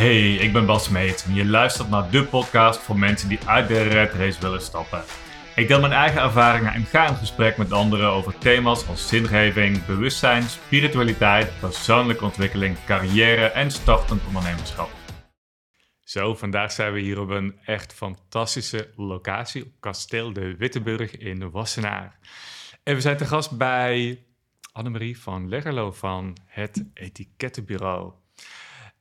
Hey, ik ben Bas Meet en je luistert naar de podcast voor mensen die uit de red race willen stappen. Ik deel mijn eigen ervaringen en ga in gesprek met anderen over thema's als zingeving, bewustzijn, spiritualiteit, persoonlijke ontwikkeling, carrière en startend ondernemerschap. Zo, vandaag zijn we hier op een echt fantastische locatie op Kasteel de Witteburg in Wassenaar. En we zijn te gast bij Annemarie van Leggerlo van het Etikettenbureau.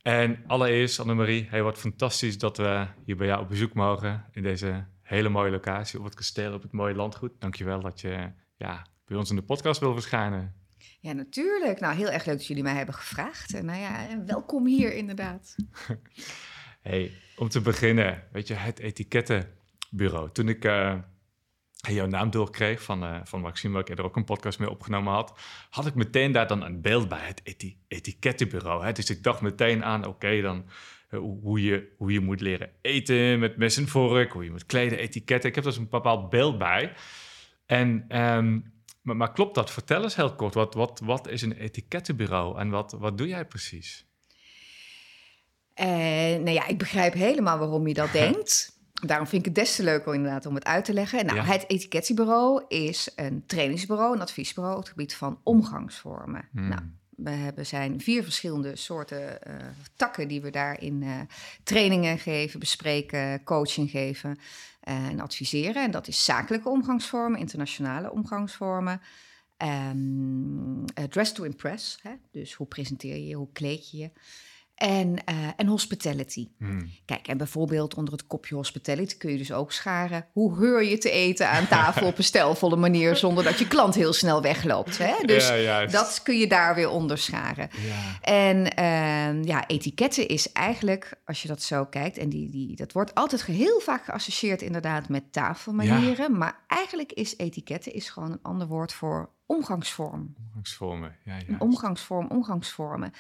En allereerst, Annemarie, hey, wat fantastisch dat we hier bij jou op bezoek mogen in deze hele mooie locatie op het kasteel, op het mooie landgoed. Dankjewel dat je ja, bij ons in de podcast wil verschijnen. Ja, natuurlijk. Nou, heel erg leuk dat jullie mij hebben gevraagd. En nou ja, welkom hier inderdaad. hey, om te beginnen, weet je, het etikettenbureau. Toen ik uh, jouw naam doorkreeg van, uh, van Maxime, waar ik er ook een podcast mee opgenomen had, had ik meteen daar dan een beeld bij, het eti etikettenbureau. Hè? Dus ik dacht meteen aan, oké, dan uh, hoe, je, hoe je moet leren eten met mes en vork, hoe je moet kleden, etiketten. Ik heb dus een bepaald beeld bij. En, um, maar, maar, klopt dat? Vertel eens heel kort, wat, wat, wat is een etikettenbureau en wat, wat doe jij precies? Uh, nou ja, ik begrijp helemaal waarom je dat denkt. Daarom vind ik het des te leuker inderdaad om het uit te leggen. Nou, ja. Het etikettenbureau is een trainingsbureau, een adviesbureau op het gebied van omgangsvormen. Hmm. Nou, we hebben zijn vier verschillende soorten uh, takken die we daarin uh, trainingen geven, bespreken, coaching geven uh, en adviseren. En dat is zakelijke omgangsvormen, internationale omgangsvormen. Um, dress to impress, hè? dus hoe presenteer je je, hoe kleed je je. En, uh, en hospitality. Hmm. Kijk, en bijvoorbeeld onder het kopje hospitality kun je dus ook scharen. Hoe heur je te eten aan tafel op een stijlvolle manier zonder dat je klant heel snel wegloopt? Hè? Dus ja, dat kun je daar weer onder scharen. Ja. En uh, ja, etiketten is eigenlijk, als je dat zo kijkt, en die, die, dat wordt altijd heel vaak geassocieerd inderdaad met tafelmanieren. Ja. Maar eigenlijk is etiketten is gewoon een ander woord voor omgangsvorm. Omgangsvormen, ja, ja. Een omgangsvorm, omgangsvormen.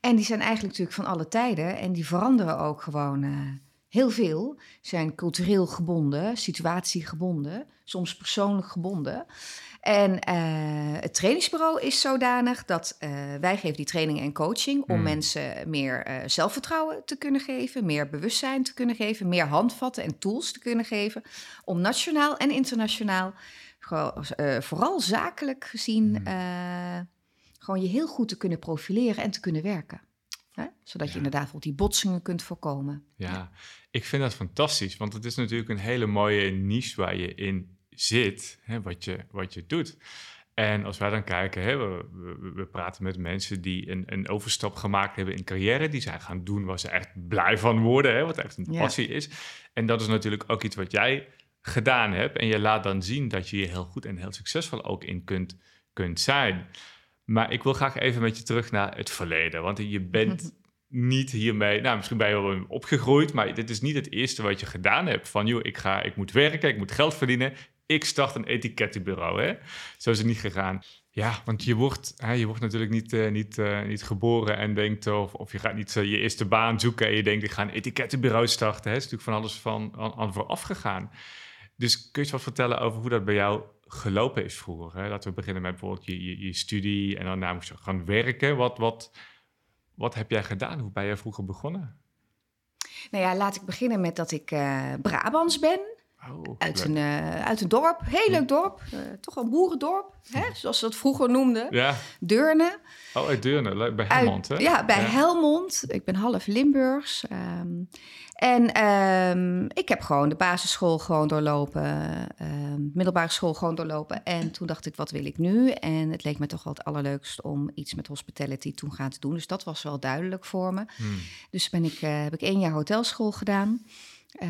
En die zijn eigenlijk natuurlijk van alle tijden en die veranderen ook gewoon uh, heel veel. Zijn cultureel gebonden, situatiegebonden, soms persoonlijk gebonden. En uh, het trainingsbureau is zodanig dat uh, wij geven die training en coaching om hmm. mensen meer zelfvertrouwen te kunnen geven, meer bewustzijn te kunnen geven, meer handvatten en tools te kunnen geven om nationaal en internationaal uh, vooral zakelijk gezien, mm. uh, gewoon je heel goed te kunnen profileren en te kunnen werken. Hè? Zodat ja. je inderdaad bijvoorbeeld die botsingen kunt voorkomen. Ja. ja, ik vind dat fantastisch, want het is natuurlijk een hele mooie niche waar je in zit, hè, wat, je, wat je doet. En als wij dan kijken, hè, we, we, we, praten met mensen die een, een, overstap gemaakt hebben in carrière, die zijn gaan doen waar ze echt blij van worden, hè, wat echt een passie ja. is. En dat is natuurlijk ook iets wat jij gedaan hebt. En je laat dan zien dat je hier heel goed en heel succesvol ook in kunt, kunt zijn. Maar ik wil graag even met je terug naar het verleden. Want je bent niet hiermee, nou misschien ben je wel opgegroeid, maar dit is niet het eerste wat je gedaan hebt. Van joh, ik, ga, ik moet werken, ik moet geld verdienen. Ik start een etikettenbureau. Hè? Zo is het niet gegaan. Ja, want je wordt, hè, je wordt natuurlijk niet, uh, niet, uh, niet geboren en denkt, of, of je gaat niet uh, je eerste baan zoeken en je denkt, ik ga een etikettenbureau starten. Hè? Het is natuurlijk van alles van, aan, aan vooraf gegaan. Dus kun je wat vertellen over hoe dat bij jou gelopen is vroeger? Hè? Laten we beginnen met bijvoorbeeld je, je, je studie en daarna moest je gaan werken. Wat, wat, wat heb jij gedaan? Hoe ben jij vroeger begonnen? Nou ja, laat ik beginnen met dat ik uh, Brabants ben. Oh, uit, een, uh, uit een dorp, heel leuk dorp. Uh, toch een boerendorp, hè? zoals ze dat vroeger noemden. Ja. Deurne. Oh, uit Deurne, bij Helmond, hè? Ja, bij ja. Helmond. Ik ben half Limburgs. Um, en um, ik heb gewoon de basisschool gewoon doorlopen, um, middelbare school gewoon doorlopen. En toen dacht ik, wat wil ik nu? En het leek me toch wel het allerleukst om iets met hospitality toen gaan te doen. Dus dat was wel duidelijk voor me. Hmm. Dus ben ik, uh, heb ik één jaar hotelschool gedaan. Uh,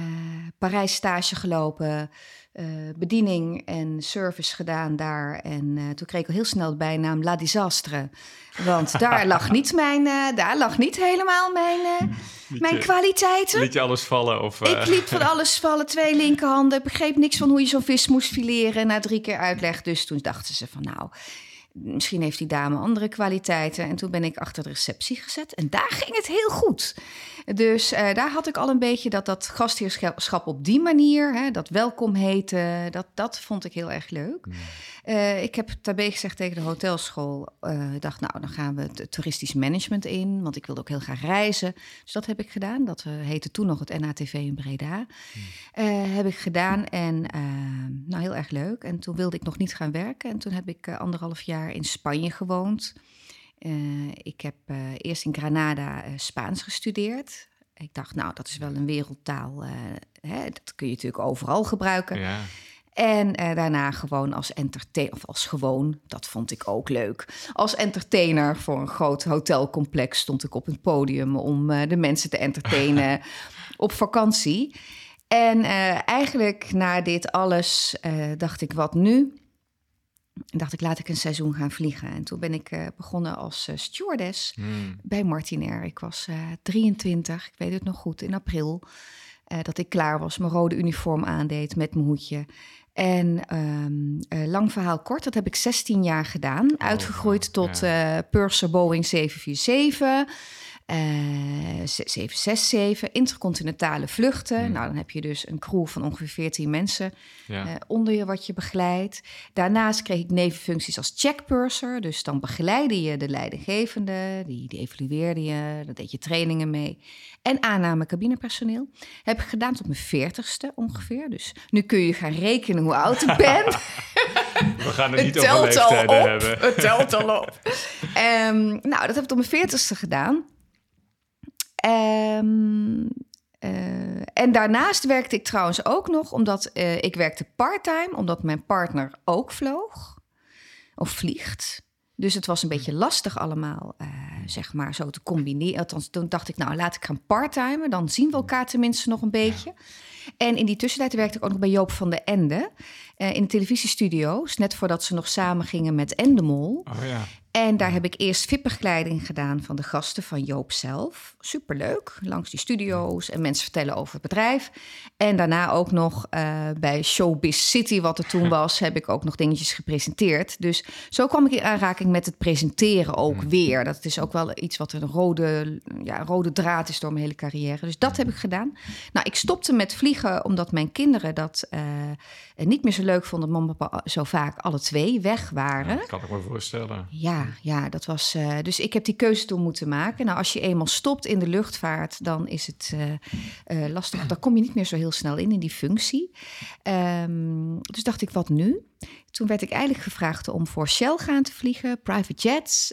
Parijs stage gelopen, uh, bediening en service gedaan daar. En uh, toen kreeg ik al heel snel de bijnaam La Disastre. Want daar lag niet, mijn, daar lag niet helemaal mijn, mijn je, kwaliteiten. Liet je alles vallen? Of, Ik liet van alles vallen, twee linkerhanden. begreep niks van hoe je zo'n vis moest fileren na drie keer uitleg. Dus toen dachten ze van nou misschien heeft die dame andere kwaliteiten. En toen ben ik achter de receptie gezet en daar ging het heel goed. Dus uh, daar had ik al een beetje dat, dat gastheerschap op die manier, hè, dat welkom heten, dat, dat vond ik heel erg leuk. Mm. Uh, ik heb daarbij gezegd tegen de hotelschool, uh, dacht nou, dan gaan we het toeristisch management in, want ik wilde ook heel graag reizen. Dus dat heb ik gedaan. Dat heette toen nog het NATV in Breda. Mm. heb ik gedaan en nou, heel erg leuk. En toen wilde ik nog niet gaan werken en toen heb ik anderhalf jaar in Spanje gewoond. Uh, ik heb uh, eerst in Granada uh, Spaans gestudeerd. Ik dacht, nou, dat is wel een wereldtaal. Hè, dat kun je natuurlijk overal gebruiken. Ja. En daarna gewoon als entertainer, of als gewoon, dat vond ik ook leuk. Als entertainer voor een groot hotelcomplex stond ik op een podium om de mensen te entertainen op vakantie. En eigenlijk na dit alles dacht ik, wat nu? En dacht ik, laat ik een seizoen gaan vliegen. En toen ben ik uh, begonnen als uh, stewardess hmm. bij Martinair. Ik was uh, eh, 23, ik weet het nog goed, in april. dat ik klaar was, mijn rode uniform aandeed met mijn hoedje. En um, lang verhaal kort, dat heb ik 16 jaar gedaan. Oh, uitgegroeid tot. Purser Boeing 747. 767, eh, intercontinentale vluchten. Hmm. Nou, dan heb je dus een crew van ongeveer 14 mensen ja. uh, onder je wat je begeleidt. Daarnaast kreeg ik nevenfuncties als checkpurser. Dus dan begeleide je de leidinggevende, die, die evalueerde je, daar deed je trainingen mee. En aanname cabinepersoneel. Heb ik gedaan tot mijn veertigste ongeveer. Dus nu kun je gaan rekenen hoe oud ik ben. We gaan het niet het over leeftijden hebben. Het telt al op. um, nou, dat heb ik tot mijn veertigste gedaan. Um, uh, en daarnaast werkte ik trouwens ook nog, omdat uh, ik werkte parttime, omdat mijn partner ook vloog of vliegt. Dus het was een beetje lastig allemaal, uh, zeg maar, zo te combineren. Althans, toen dacht ik, nou, laat ik gaan parttimen. Dan zien we elkaar tenminste nog een beetje. En in die tussentijd werkte ik ook nog bij Joop van de Ende. Uh, in de televisiestudio's, net voordat ze nog samen gingen met Endemol. Oh, ja. En daar heb ik eerst VIP-begeleiding gedaan van de gasten van Joop zelf. Superleuk, langs die studio's en mensen vertellen over het bedrijf. En daarna ook nog uh, bij Showbiz City, wat er toen was, heb ik ook nog dingetjes gepresenteerd. Dus zo kwam ik in aanraking met het presenteren ook weer. Dat is ook wel iets wat een rode, ja, rode draad is door mijn hele carrière. Dus dat heb ik gedaan. Nou, ik stopte met vliegen omdat mijn kinderen dat uh, niet meer zo leuk vonden. Dat mama en papa zo vaak alle twee weg waren. dat kan ik me voorstellen. Ja, ja, dat was. Uh, dus ik heb die keuze toen moeten maken. Nou, als je eenmaal stopt in de luchtvaart, dan is het uh, uh, lastig. Dan kom je niet meer zo heel snel in in die functie. Um, dus dacht ik, wat nu? Toen werd ik eigenlijk gevraagd om voor Shell gaan te vliegen, private jets.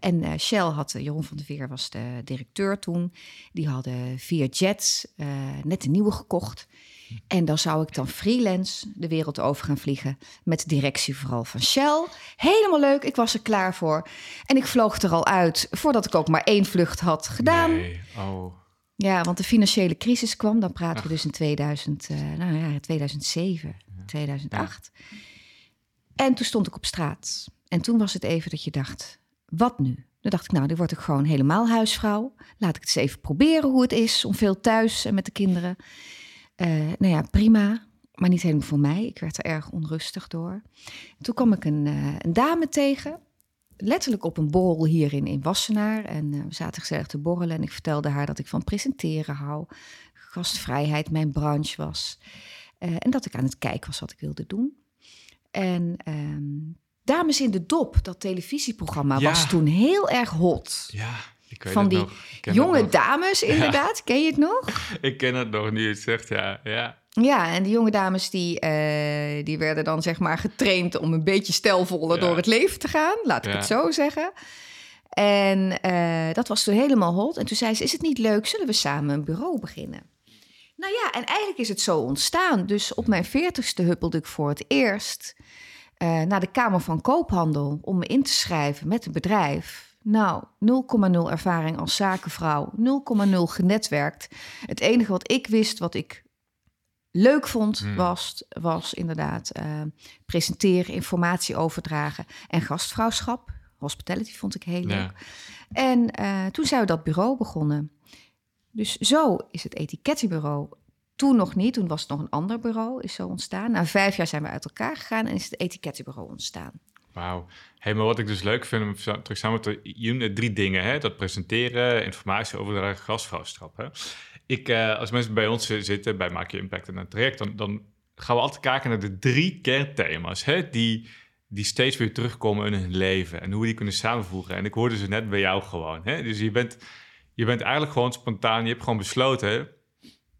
en Shell had, Jeroen van der Veer was de directeur toen. Die hadden vier jets, net een nieuwe gekocht. En dan zou ik dan freelance de wereld over gaan vliegen. Met directie vooral van Shell. Helemaal leuk, ik was er klaar voor. En ik vloog er al uit voordat ik ook maar één vlucht had gedaan. Nee. Oh. Ja, want de financiële crisis kwam. Dan praten we dus in 2000, uh, eh, nou ja, 2007, 2008. En toen stond ik op straat. En toen was het even dat je dacht, wat nu? Dan dacht ik, nou, dan word ik gewoon helemaal huisvrouw. Laat ik het eens even proberen hoe het is om veel thuis en met de kinderen. Uh, nou ja, prima, maar niet helemaal voor mij. Ik werd er erg onrustig door. Toen kwam ik een, uh, een dame tegen, letterlijk op een borrel hier in, in Wassenaar. En uh, we zaten gezellig te borrelen en ik vertelde haar dat ik van presenteren hou. Gastvrijheid mijn branche was. en dat ik aan het kijken was wat ik wilde doen. En um, Dames in de Dop, dat televisieprogramma, was toen heel erg hot. Ja van die jonge dames, inderdaad. Ken je het nog? Ik ken het nog niet, het zegt ja. Ja, ja en die jonge dames die, uh, die werden dan zeg maar getraind om een beetje stelvoller door het leven te gaan. Laat ik het zo zeggen. En uh, dat was toen helemaal hot. En toen zei ze, is het niet leuk, zullen we samen een bureau beginnen? Nou ja, en eigenlijk is het zo ontstaan. Dus op mijn veertigste huppelde ik voor het eerst uh, naar de Kamer van Koophandel... om me in te schrijven met een bedrijf nou, 0,0 ervaring als zakenvrouw, 0,0 genetwerkt. Het enige wat ik wist, wat ik leuk vond, hmm. was, was inderdaad uh, presenteren, informatie overdragen en gastvrouwschap. Hospitality vond ik heel leuk. En uh, toen zijn we dat bureau begonnen. Dus zo is het etikettenbureau. Toen nog niet, toen was het nog een ander bureau, is zo ontstaan. Na vijf jaar zijn we uit elkaar gegaan en is het etikettenbureau ontstaan. Wauw. Hey, maar wat ik dus leuk vind, om terug samen te drie dingen, hè? dat presenteren, informatie overdragen, gastvrouwstrap. Hè? Ik, uh, als mensen bij ons zitten, bij Maak je Impact en een traject, dan, dan gaan we altijd kijken naar de drie kernthema's hè? Die, die steeds weer terugkomen in hun leven en hoe we die kunnen samenvoegen. En ik hoorde ze net bij jou gewoon. Hè? Dus je bent, je bent eigenlijk gewoon spontaan, je hebt gewoon besloten,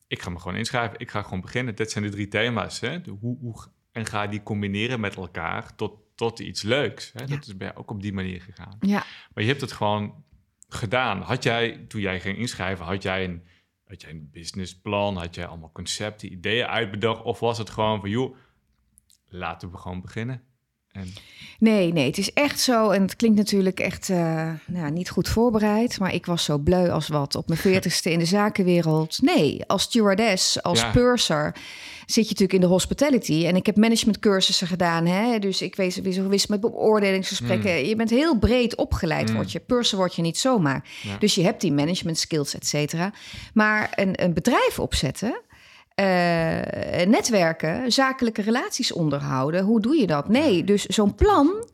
ik ga me gewoon inschrijven, ik ga gewoon beginnen. Dit zijn de drie thema's. Hè? hoe, hoe, en ga die combineren met elkaar tot tot iets leuks. Hè? Dat is bij ook op die manier gegaan. Ja. Maar je hebt het gewoon gedaan. Had jij, toen jij ging inschrijven, had jij een, had jij een businessplan? Had jij allemaal concepten, ideeën uitbedacht? Of was het gewoon van, joh, laten we gewoon beginnen? En... Nee, nee, het is echt zo. En het klinkt natuurlijk echt uh, nou, niet goed voorbereid. Maar ik was zo bleu als wat op mijn veertigste in de zakenwereld. Nee, als stewardess, als purser zit je natuurlijk in de hospitality. En ik heb managementcursussen gedaan. Hè? Dus ik weet wist met beoordelingsgesprekken. Mm. Je bent heel breed opgeleid, mm. word je. Purser word je niet zomaar. Dus je hebt die management skills, et cetera. Maar een, een bedrijf opzetten... Uh, netwerken, zakelijke relaties onderhouden. Hoe doe je dat? Nee, dus zo'n plan,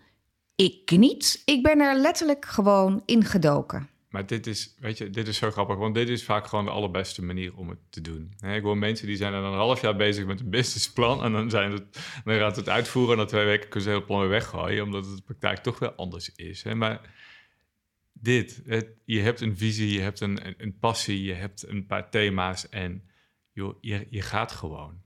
ik niet. Ik ben er letterlijk gewoon ingedoken. Maar dit is, weet je, dit is zo grappig, want dit is vaak gewoon de allerbeste manier om het te doen. ik hoor mensen die zijn dan een half jaar bezig met een businessplan en dan, zijn het, dan gaat het uitvoeren en na twee weken kunnen ze het hele plan weer weggooien, omdat het de praktijk toch wel anders is. Maar dit, het, je hebt een visie, je hebt een, een, passie, je hebt een paar thema's en joh, je, je gaat gewoon.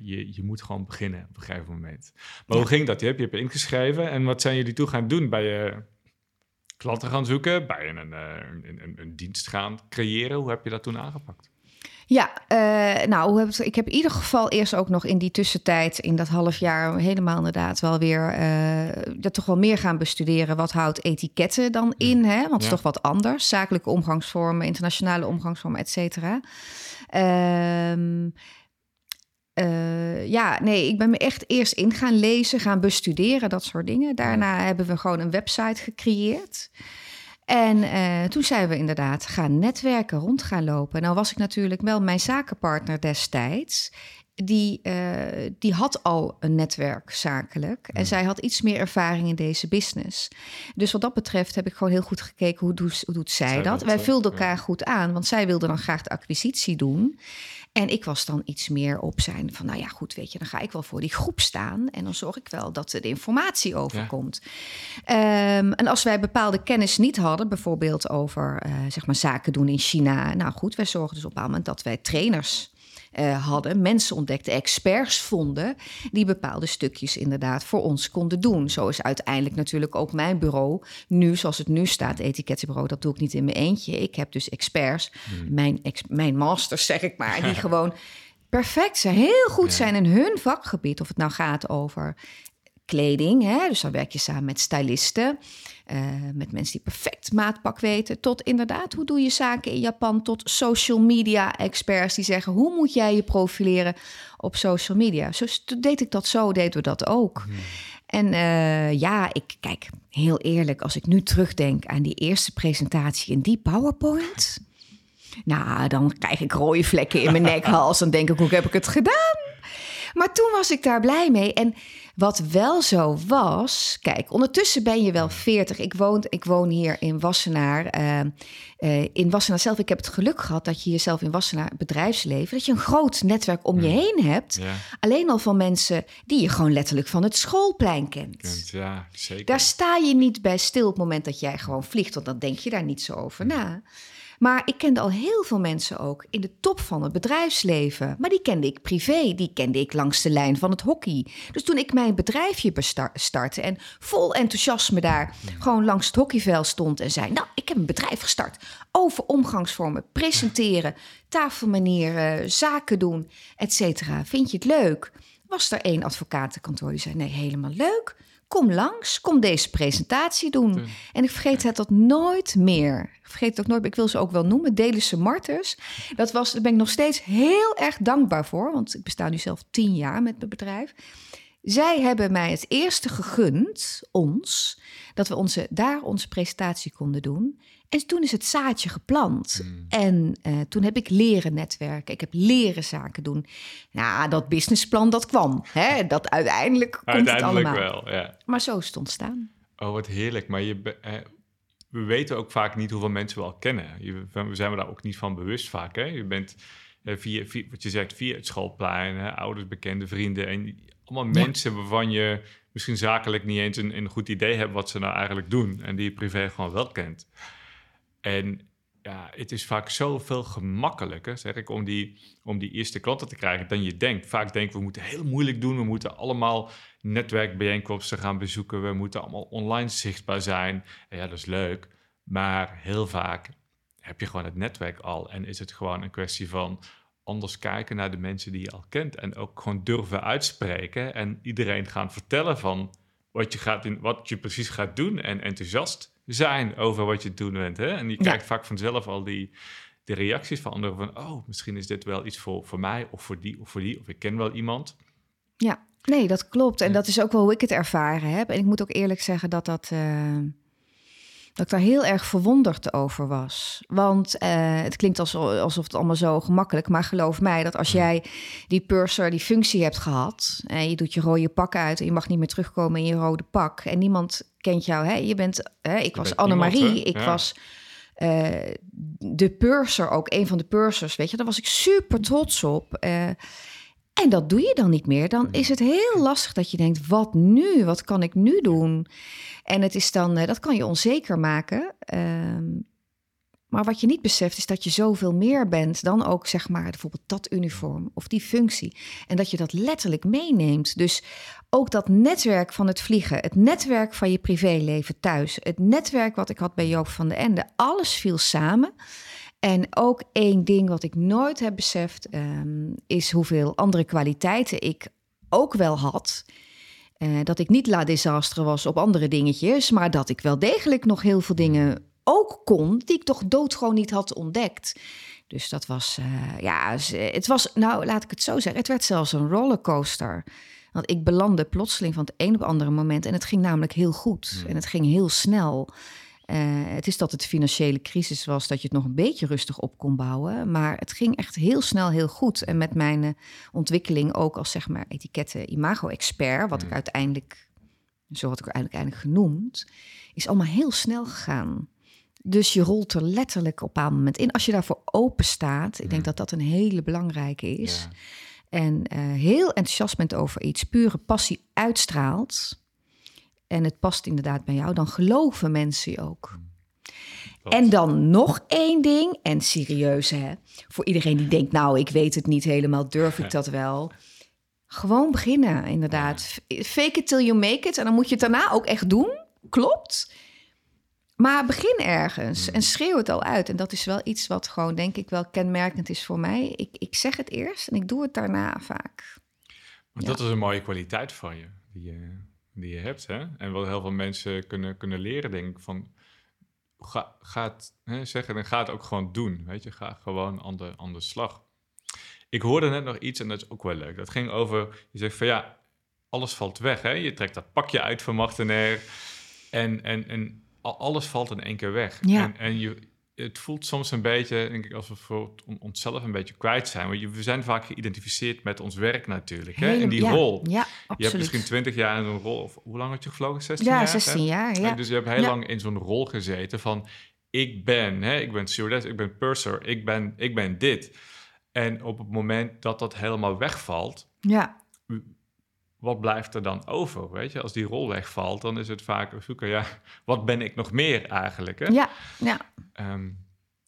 Je, je moet gewoon beginnen op een gegeven moment. Maar hoe ging dat? Je hebt je hebt ingeschreven en wat zijn jullie toe gaan doen bij je klanten gaan zoeken, bij een, eh, een, een, een dienst gaan creëren. Hoe heb je dat toen aangepakt? Ja, uh, nou, ik heb in ieder geval eerst ook nog in die tussentijd, in dat half jaar, helemaal inderdaad wel weer uh, dat toch wel meer gaan bestuderen. Wat houdt etiketten dan mm. in? Hè? Want het is toch wat anders. Zakelijke omgangsvormen, internationale omgangsvormen, et cetera. Ehm, uh, ja, nee, ik ben me echt eerst in gaan lezen, gaan bestuderen, dat soort dingen. Daarna hebben we gewoon een website gecreëerd. En uh, toen zijn we inderdaad gaan netwerken, rond gaan lopen. Nou was ik natuurlijk wel mijn zakenpartner destijds. Die, uh, die had al een netwerk zakelijk. En zij had iets meer ervaring in deze business. Dus wat dat betreft heb ik gewoon heel goed gekeken hoe, doet, hoe doet zij, dat. Wij vulden elkaar goed aan, want zij wilde dan graag de acquisitie doen. En ik was dan iets meer op zijn van, nou ja, goed, weet je, dan ga ik wel voor die groep staan en dan zorg ik wel dat er de informatie overkomt. Ehm, en als wij bepaalde kennis niet hadden, bijvoorbeeld over, uh, zeg maar, zaken doen in China, nou goed, wij zorgden dus op een bepaald moment dat wij trainers uh, hadden, mensen ontdekten, experts vonden, die bepaalde stukjes inderdaad voor ons konden doen. Zo is uiteindelijk natuurlijk ook mijn bureau, nu zoals het nu staat, etikettenbureau, dat doe ik niet in mijn eentje. Ik heb dus experts, hmm. mijn, ex, mijn masters zeg ik maar, die gewoon perfect zijn, heel goed zijn in hun vakgebied. Of het nou gaat over kleding. Hè? Dus dan werk je samen met stylisten, uh, met mensen die perfect maatpak weten, tot inderdaad hoe doe je zaken in Japan, tot social media experts die zeggen hoe moet jij je profileren op social media. Zo deed ik dat zo, deden we dat ook. Hmm. En uh, ja, ik kijk heel eerlijk, als ik nu terugdenk aan die eerste presentatie in die PowerPoint. Nou, dan krijg ik rode vlekken in mijn nekhals. Dan denk ik, hoe heb ik het gedaan? Maar toen was ik daar blij mee. En wat wel zo was, kijk, ondertussen ben je wel 40. Ik woon, ik woon hier in Wassenaar. Uh, uh, in Wassenaar zelf, ik heb het geluk gehad dat je jezelf in Wassenaar bedrijfsleven, dat je een groot netwerk om je heen hebt. Alleen al van mensen die je gewoon letterlijk van het schoolplein kent. Ja, zeker. Daar sta je niet bij stil op het moment dat jij gewoon vliegt, want dan denk je daar niet zo over na. Maar ik kende al heel veel mensen ook in de top van het bedrijfsleven. Maar die kende ik privé, die kende ik langs de lijn van het hockey. Dus toen ik mijn bedrijfje startte en vol enthousiasme daar gewoon langs het hockeyveld stond en zei: Nou, ik heb een bedrijf gestart over omgangsvormen, presenteren, tafelmanieren, zaken doen, et cetera. Vind je het leuk? Was er één advocatenkantoor die zei: Nee, helemaal leuk kom langs, kom deze presentatie doen. En ik vergeet het dat nooit meer. Ik vergeet het ook nooit, ik wil ze ook wel noemen, Delische Martens. Dat was, daar ben ik nog steeds heel erg dankbaar voor, want ik besta nu zelf tien jaar met mijn bedrijf. Zij hebben mij het eerste gegund, ons, dat we onze, daar onze presentatie konden doen. En toen is het zaadje geplant. Hmm. En eh, toen heb ik leren netwerken. Ik heb leren zaken doen. Nou, dat businessplan, dat kwam. Hè? Dat uiteindelijk komt Uiteindelijk het allemaal. wel, ja. Maar zo is het ontstaan. Oh, wat heerlijk. Maar je, eh, we weten ook vaak niet hoeveel mensen we al kennen. Je, we zijn we daar ook niet van bewust vaak. Hè? Je bent eh, via, via, wat je zegt, via het schoolplein, hè, ouders, bekende vrienden. En allemaal Ja. mensen waarvan je misschien zakelijk niet eens een, een goed idee hebt wat ze nou eigenlijk doen. En die je privé gewoon wel kent. En ja, het is vaak zoveel gemakkelijker, zeg ik, om die, om die eerste klanten te krijgen dan je denkt. Vaak denken we, moeten heel moeilijk doen. We moeten allemaal netwerkbijeenkomsten gaan bezoeken. We moeten allemaal online zichtbaar zijn. En ja, dat is leuk. Maar heel vaak heb je gewoon het netwerk al. En is het gewoon een kwestie van anders kijken naar de mensen die je al kent. En ook gewoon durven uitspreken. En iedereen gaan vertellen van wat je, gaat wat je precies gaat doen. En enthousiast zijn over wat je het doen bent. Hè? En je Ja. krijgt vaak vanzelf al die, de reacties van anderen van... oh, misschien is dit wel iets voor, voor mij of voor die of voor die. Of ik ken wel iemand. Ja, nee, dat klopt. En Ja. dat is ook wel hoe ik het ervaren heb. En ik moet ook eerlijk zeggen dat dat. eh, dat ik daar heel erg verwonderd over was. Want eh, het klinkt alsof, alsof het allemaal zo gemakkelijk. Maar geloof mij dat als jij die purser, die functie hebt gehad. En je doet je rode pak uit en je mag niet meer terugkomen in je rode pak. En niemand kent jou. Hè? Je bent, hè, ik was Annemarie. ik Ja. was eh, de purser, ook een van de pursers. Weet je, daar was ik super trots op. Eh, en dat doe je dan niet meer. Dan is het heel lastig dat je denkt: wat nu? Wat kan ik nu doen? En het is dan, eh, dat kan je onzeker maken. Ehm, maar wat je niet beseft is dat je zoveel meer bent dan ook zeg maar bijvoorbeeld dat uniform of die functie. En dat je dat letterlijk meeneemt. Dus ook dat netwerk van het vliegen, het netwerk van je privéleven thuis, het netwerk wat ik had bij Joop van den Ende, alles viel samen. En ook één ding wat ik nooit heb beseft, ehm, is hoeveel andere kwaliteiten ik ook wel had. Eh, dat ik niet la desastre was op andere dingetjes, maar dat ik wel degelijk nog heel veel dingen ook kon, die ik toch doodgewoon niet had ontdekt. Dus dat was, eh, ja, het was, nou laat ik het zo zeggen, het werd zelfs een rollercoaster. Want ik belandde plotseling van het een op het andere moment en het ging namelijk heel goed Hmm. en het ging heel snel. Eh, het is dat het financiële crisis was, dat je het nog een beetje rustig op kon bouwen. Maar het ging echt heel snel heel goed. En met mijn eh, ontwikkeling ook als zeg maar etiketten imago-expert, wat ik Mm. uiteindelijk, zo had ik eigenlijk genoemd, is allemaal heel snel gegaan. Dus je rolt er letterlijk op een moment in. Als je daarvoor open staat, ik denk Mm. dat dat een hele belangrijke is. Ja. En eh, heel enthousiast bent over iets, pure passie uitstraalt. En het past inderdaad bij jou, dan geloven mensen je ook. Dat- En dan nog één ding, en serieus hè, voor iedereen die denkt, nou ik weet het niet helemaal, durf ik dat wel? Gewoon beginnen, inderdaad. Fake it till you make it. En dan moet je het daarna ook echt doen, klopt. Maar begin ergens en schreeuw het al uit. En dat is wel iets wat gewoon, denk ik, wel kenmerkend is voor mij. Ik, ik zeg het eerst en ik doe het daarna vaak. Maar Ja. dat is een mooie kwaliteit van je, die je, die je hebt. Hè? En wat heel veel mensen kunnen, kunnen leren, denk ik, van... Ga, ga het hè, zeggen en ga het ook gewoon doen, weet je. Ga gewoon aan de, aan de slag. Ik hoorde net nog iets en dat is ook wel leuk. Dat ging over, je zegt van ja, alles valt weg, hè. Je trekt dat pakje uit van Martenair en, en, en al- alles valt in één keer weg. Ja. En, en je, het voelt soms een beetje, denk ik, als we onszelf een beetje kwijt zijn. Want we zijn vaak geïdentificeerd met ons werk natuurlijk, hè. En die ja, rol. Ja, Je hebt absoluut. misschien 20 jaar in een rol, of hoe lang had je gevlogen? 16 ja, jaar? 16 hè? jaar, ja. Dus je hebt heel Ja. lang in zo'n rol gezeten van... ik ben, hè, ik ben stewardess, ik ben purser, ik ben, ik ben dit. En op het moment dat dat helemaal wegvalt... Ja, wat blijft er dan over, weet je? Als die rol wegvalt, dan is het vaak zoeken... ja, wat ben ik nog meer eigenlijk, hè? ja, ja. Ehm,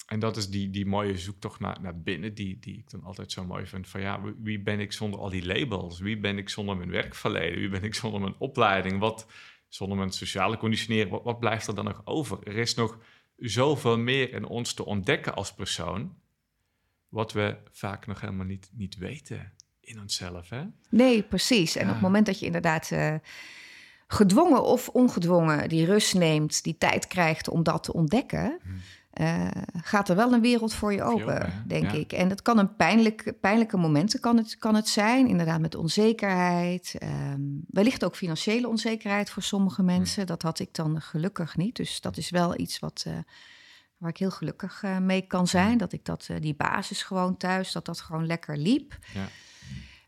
en dat is die, die mooie zoektocht naar, naar binnen, die, die ik dan altijd zo mooi vind. Van ja, wie- wie ben ik zonder al die labels? Wie ben ik zonder mijn werkverleden? Wie ben ik zonder mijn opleiding? Wat, zonder mijn sociale conditionering? Wat, wat blijft er dan nog over? Er is nog zoveel meer in ons te ontdekken als persoon, wat we vaak nog helemaal niet, niet weten in onszelf. Hè? Nee, precies. En op het moment dat je inderdaad eh, gedwongen of ongedwongen die rust neemt, die tijd krijgt om dat te ontdekken, Hmm. uh, gaat er wel een wereld voor je open, denk ik. En het kan een pijnlijk, pijnlijke momenten kan het, kan het zijn, inderdaad met onzekerheid. Um, wellicht ook financiële onzekerheid voor sommige mensen. Dat had ik dan gelukkig niet. Dus dat is wel iets wat, uh, waar ik heel gelukkig uh, mee kan zijn. Dat ik dat, die basis gewoon thuis, dat dat gewoon lekker liep. Ja.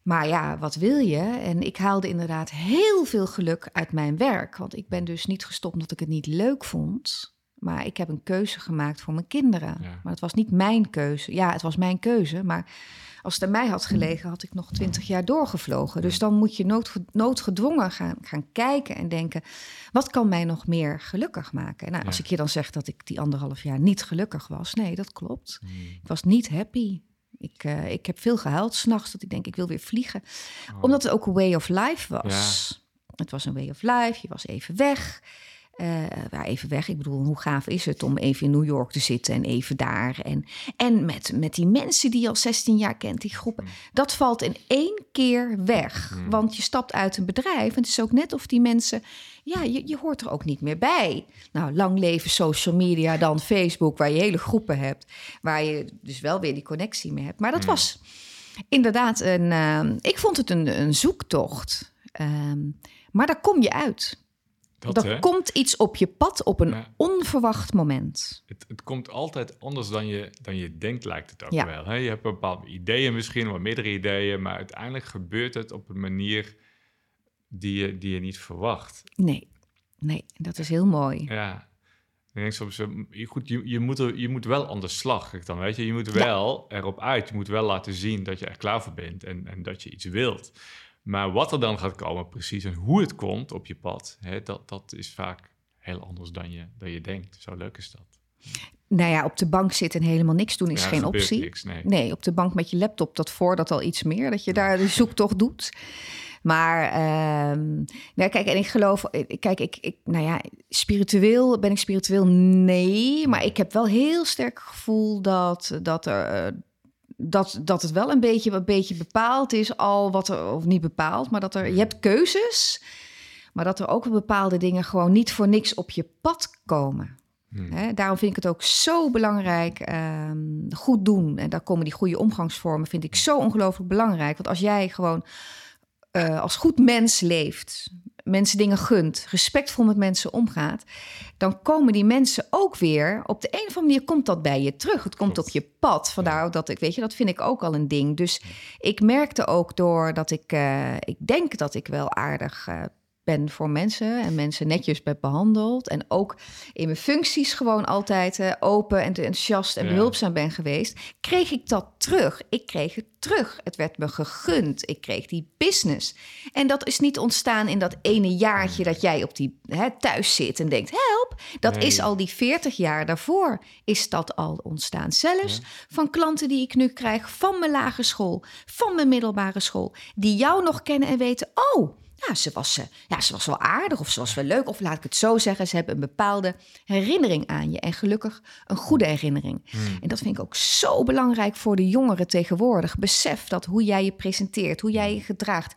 Maar ja, wat wil je? En ik haalde inderdaad heel veel geluk uit mijn werk. Want ik ben dus niet gestopt omdat ik het niet leuk vond. Maar ik heb een keuze gemaakt voor mijn kinderen. Maar het was niet mijn keuze. Ja, het was mijn keuze. Maar als het aan mij had gelegen, had ik nog twintig jaar doorgevlogen. Dus dan moet je noodgedwongen gaan, gaan kijken en denken: wat kan mij nog meer gelukkig maken? Nou, als ik je dan zeg dat ik die anderhalf jaar niet gelukkig was, nee, dat klopt. Hmm. Ik was niet happy. Ik, uh, ik heb veel gehuild s'nachts, dat ik denk, ik wil weer vliegen. Oh. Omdat het ook een way of life was. Het was een way of life, je was even weg. Uh, even weg. Ik bedoel, hoe gaaf is het om even in New York te zitten en even daar. En, en met, met die mensen die je al 16 jaar kent, die groepen. Mm. Dat valt in één keer weg. Mm. Want je stapt uit een bedrijf. En het is ook net of die mensen. Ja, je, je hoort er ook niet meer bij. Nou, lang leven social media, dan Facebook, waar je hele groepen hebt. Waar je dus wel weer die connectie mee hebt. Maar dat mm. was inderdaad een. Uh, ik vond het een, een zoektocht. Ehm, maar daar kom je uit. Dat, er komt iets op je pad op een onverwacht moment. Het, het, komt altijd anders dan je, dan je denkt, lijkt het ook wel. Hè? Je hebt bepaalde ideeën misschien, of meerdere ideeën, maar uiteindelijk gebeurt het op een manier die je, die je niet verwacht. Nee, nee, dat is heel mooi. Ja. Ik denk soms, eh, goed, je, je, moet er, je moet wel aan de slag. Dan, weet je. je moet wel erop uit. Je moet wel laten zien dat je er klaar voor bent en, en dat je iets wilt. Maar wat er dan gaat komen precies en hoe het komt op je pad, hè, dat, dat is vaak heel anders dan je, dan je denkt. Zo leuk is dat. Nou ja, op de bank zitten en helemaal niks doen is geen optie. Niks, nee. nee. op de bank met je laptop, dat voordat al iets meer, dat je daar de zoektocht doet. Maar uh, kijk, en ik geloof, kijk, ik, ik, nou ja, spiritueel ben ik spiritueel, nee. Maar ik heb wel heel sterk gevoel dat, dat er, eh, dat, dat het wel een beetje, een beetje bepaald is al wat er, of niet bepaald, maar dat er, je hebt keuzes, maar dat er ook bepaalde dingen gewoon niet voor niks op je pad komen. Hmm. daarom vind ik het ook zo belangrijk, ehm, goed doen. En daar komen die goede omgangsvormen, vind ik zo ongelooflijk belangrijk. Want als jij gewoon uh, als goed mens leeft, mensen dingen gunt, respectvol met mensen omgaat, dan komen die mensen ook weer op de een of andere manier komt dat bij je terug. Het komt op je pad. Vandaar dat ik, weet je, dat vind ik ook al een ding. Dus ik merkte ook door dat ik, uh, ik denk dat ik wel aardig uh, ben voor mensen en mensen netjes ben behandeld. En ook in mijn functies gewoon altijd uh, open en enthousiast en behulpzaam ben geweest, kreeg ik dat terug. Ik kreeg het terug. Het werd me gegund. Ik kreeg die business. En dat is niet ontstaan in dat ene jaartje dat jij op die hè, thuis zit en denkt: help. Dat is al die 40 jaar daarvoor is dat al ontstaan. Zelfs van klanten die ik nu krijg van mijn lagere school, van mijn middelbare school, die jou nog kennen en weten: oh ja, ze was, eh, ja, ze was wel aardig of ze was wel leuk. Of laat ik het zo zeggen, ze hebben een bepaalde herinnering aan je. En gelukkig een goede herinnering. Hmm. En dat vind ik ook zo belangrijk voor de jongeren tegenwoordig. Besef dat hoe jij je presenteert, hoe jij je gedraagt,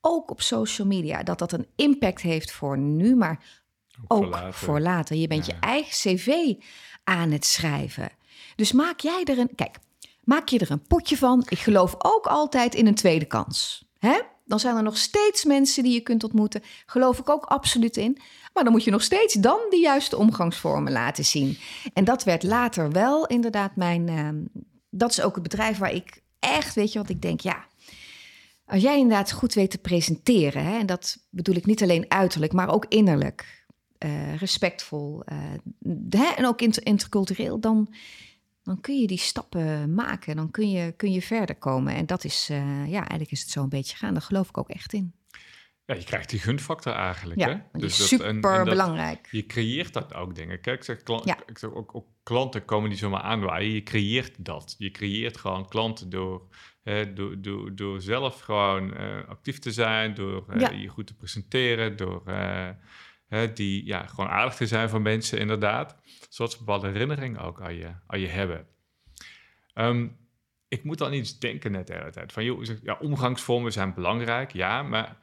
ook op social media, dat dat een impact heeft voor nu, maar ook, voor, later. Je bent je eigen cv aan het schrijven. Dus maak jij er een. Kijk, maak je er een potje van. Ik geloof ook altijd in een tweede kans. Hè? Dan zijn er nog steeds mensen die je kunt ontmoeten. Geloof ik ook absoluut in. Maar dan moet je nog steeds dan de juiste omgangsvormen laten zien. En dat werd later wel inderdaad mijn. Ehm, dat is ook het bedrijf waar ik echt, weet je wat ik denk, ja. Als jij inderdaad goed weet te presenteren, hè, en dat bedoel ik niet alleen uiterlijk, maar ook innerlijk, uh, respectvol uh, en ook intercultureel, dan, dan kun je die stappen maken. Dan kun je, kun je verder komen. En dat is, uh, ja, eigenlijk is het zo een beetje gaan. Daar geloof ik ook echt in. Ja, je krijgt die gunfactor eigenlijk. Ja, hè? Dus dat, super en, en belangrijk. Je creëert dat ook, dingen. Kijk, ik zeg, klant, ja. ik zeg ook, ook, klanten komen die zomaar aanwaaien. Je creëert dat. Je creëert gewoon klanten door, door, door, door zelf gewoon uh, actief te zijn, door uh, ja. je goed te presenteren, door die ja, gewoon aardig te zijn voor mensen, inderdaad. Zodat ze bepaalde herinneringen ook aan je, aan je hebben. Ehm, ik moet dan iets denken net de hele tijd. Van, joh, ja, omgangsvormen zijn belangrijk, ja, maar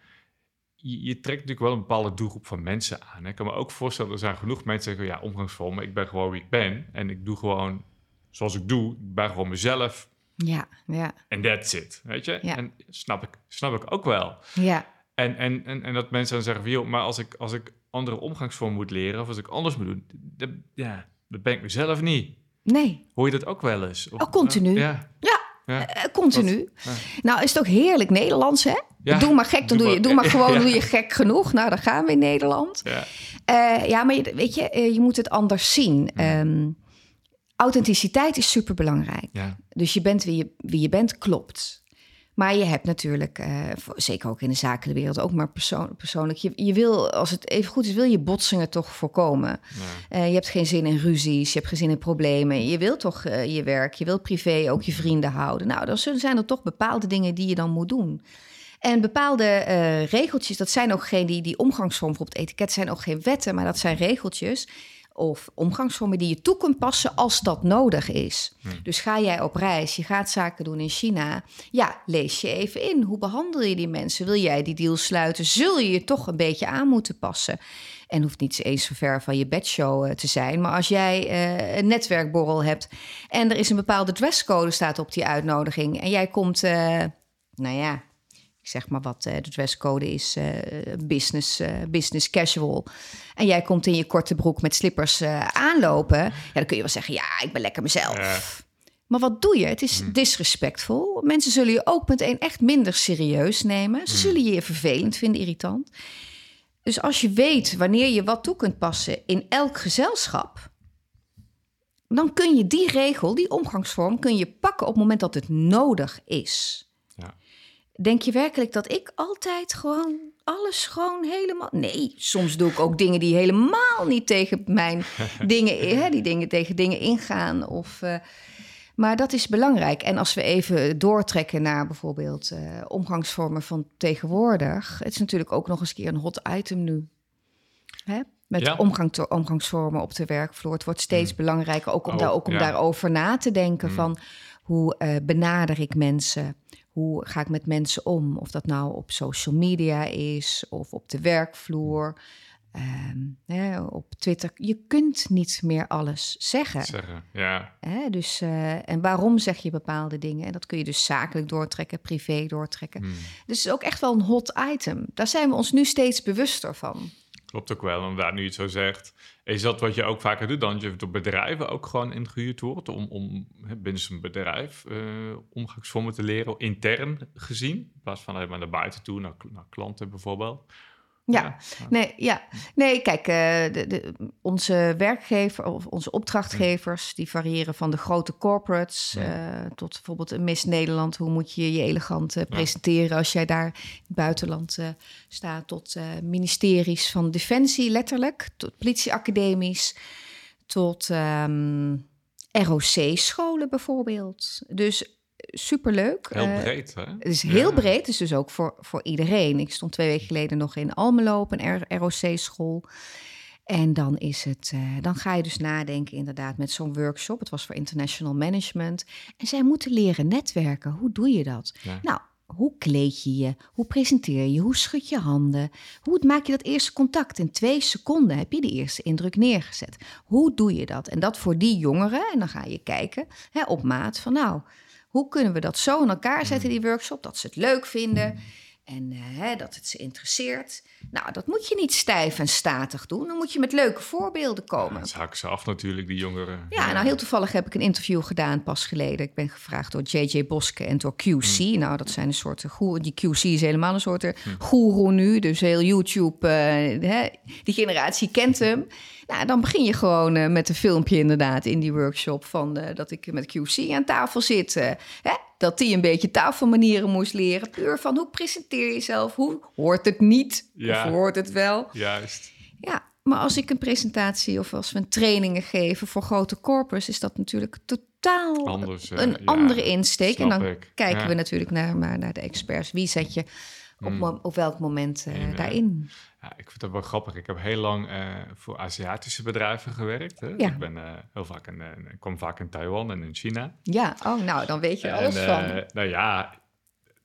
je, je, trekt natuurlijk wel een bepaalde doelgroep van mensen aan. Hè. Ik kan me ook voorstellen, er zijn genoeg mensen die zeggen... ja, omgangsvormen, ik ben gewoon wie ik ben. En ik doe gewoon zoals ik doe. Ik ben gewoon mezelf. Ja, ja. En that's it, weet je? Ja. En snap ik, snap ik ook wel. Ja, En, en, en, en dat mensen dan zeggen van... joh, maar als ik, als ik andere omgangsvormen moet leren... of als ik anders moet doen... Dat, ja, dat ben ik mezelf niet. nee. Hoor je dat ook wel eens? Of- Oh, continu. ja. Ja, Ja. eh, continu. Ja. Nou, is het ook heerlijk Nederlands, hè? Ja. Doe maar gek, dan doe je, doe maar gewoon, doe je gek genoeg. Nou, dan gaan we in Nederland. Ja. Eh, ja, maar je, weet je, eh, je moet het anders zien. Ehm, authenticiteit is superbelangrijk. Ja. Dus je bent wie je, wie je bent, klopt. Maar je hebt natuurlijk, eh, zeker ook in de zakelijke wereld, ook maar persoon, persoonlijk. Je, je wil, als het even goed is, wil je botsingen toch voorkomen. Ja. Eh, je hebt geen zin in ruzies, je hebt geen zin in problemen. Je wilt toch eh, je werk, je wilt privé ook je vrienden houden. Nou, dan zijn er toch bepaalde dingen die je dan moet doen. En bepaalde regeltjes, dat zijn ook geen, die, die op het etiket zijn ook geen wetten, maar dat zijn regeltjes of omgangsvormen die je toe kunt passen als dat nodig is. Dus ga jij op reis, je gaat zaken doen in China, ja, lees je even in. Hoe behandel je die mensen? Wil jij die deal sluiten? Zul je je toch een beetje aan moeten passen? En hoeft niet eens zo ver van je bedshow eh, te zijn. Maar als jij eh, een netwerkborrel hebt en er is een bepaalde dresscode staat op die uitnodiging en jij komt, eh, nou ja, ik zeg maar wat eh, de dresscode is, eh, business, eh, business casual. En jij komt in je korte broek met slippers aanlopen. Ja, dan kun je wel zeggen, ja, ik ben lekker mezelf. Maar wat doe je? Het is disrespectvol. Mensen zullen je ook meteen echt minder serieus nemen. Ze zullen je vervelend vinden, irritant. Dus als je weet wanneer je wat toe kunt passen in elk gezelschap, dan kun je die regel, die omgangsvorm, kun je pakken op het moment dat het nodig is. Denk je werkelijk dat ik altijd gewoon alles gewoon helemaal... Nee, soms doe ik ook dingen die helemaal niet tegen mijn dingen... Hè, die dingen tegen dingen ingaan of... eh, maar dat is belangrijk. En als we even doortrekken naar bijvoorbeeld eh, omgangsvormen van tegenwoordig... Het is natuurlijk ook nog eens een keer een hot item nu. Hè? Met Ja. omgang te- omgangsvormen op de werkvloer. Het wordt steeds belangrijker ook om, Oh, daar, ook om ja. daarover na te denken. Van hoe eh, benader ik mensen? Hoe ga ik met mensen om? Of dat nou op social media is of op de werkvloer, ehm, hè, op Twitter. Je kunt niet meer alles zeggen. Zeggen, ja. Hè? Dus, eh, en waarom zeg je bepaalde dingen? En dat kun je dus zakelijk doortrekken, privé doortrekken. Hmm. Dus het is ook echt wel een hot item. Daar zijn we ons nu steeds bewuster van. Klopt ook wel, inderdaad, nu je het zo zegt. Is dat wat je ook vaker doet dan? Je door bedrijven ook gewoon ingehuurd wordt om, om binnen zijn bedrijf eh, omgangsvormen te leren, intern gezien. In plaats van helemaal naar buiten toe, naar, naar klanten bijvoorbeeld. Ja, nee, ja. nee kijk, eh, de, de, onze werkgever of onze opdrachtgevers, die variëren van de grote corporates Ja. eh, tot bijvoorbeeld een Miss Nederland. Hoe moet je je elegant eh, presenteren als jij daar in het buitenland staat? Tot ministeries van Defensie, letterlijk, tot politieacademies, tot ehm, ROC-scholen bijvoorbeeld. Dus superleuk. Heel Eh, breed, hè? het is heel Ja. breed, het is dus ook voor, voor iedereen. Ik stond twee weken geleden nog in Almelo op een ROC-school. En dan, is het, eh, dan ga je dus nadenken inderdaad met zo'n workshop. Het was voor international management. En zij moeten leren netwerken. Hoe doe je dat? Ja. Nou, hoe kleed je je? Hoe presenteer je? Hoe schud je handen? Hoe maak je dat eerste contact? In twee seconden heb je de eerste indruk neergezet. Hoe doe je dat? En dat voor die jongeren. En dan ga je kijken hè, op maat van nou, hoe kunnen we dat zo in elkaar zetten, die workshop, dat ze het leuk vinden en eh, hè, dat het ze interesseert. Nou, dat moet je niet stijf en statig doen. Dan moet je met leuke voorbeelden komen. Dat hakken ze af natuurlijk, die jongeren. Ja, nou heel toevallig heb ik een interview gedaan pas geleden. Ik ben gevraagd door JJ Boske en door QC. Nou, dat zijn een soort goeroe. Die QC is helemaal een soort eh, goeroe nu. Dus heel YouTube, eh, hè, die generatie kent hem. Nou, dan begin je gewoon eh, met een filmpje inderdaad in die workshop... van eh, dat ik met QC aan tafel zit. eh, hè, dat die een beetje tafelmanieren moest leren. Puur van hoe presenteer je jezelf? Hoe hoort het niet? Ja. Of hoort het wel? Juist. Ja, maar als ik een presentatie of als we een trainingen geven voor grote corpus, is dat natuurlijk totaal Anders, een ja, andere insteek. En dan ik. kijken Ja. we natuurlijk naar, maar naar de experts. Wie zet je op, mo- op welk moment eh, In, daarin? Ja, ik vind dat wel grappig. Ik heb heel lang eh, voor Aziatische bedrijven gewerkt. Hè? Ja. Ik ben eh, heel vaak in, ik kwam vaak in Taiwan en in China. Ja, oh, nou, dan weet je alles En, van. nou ja,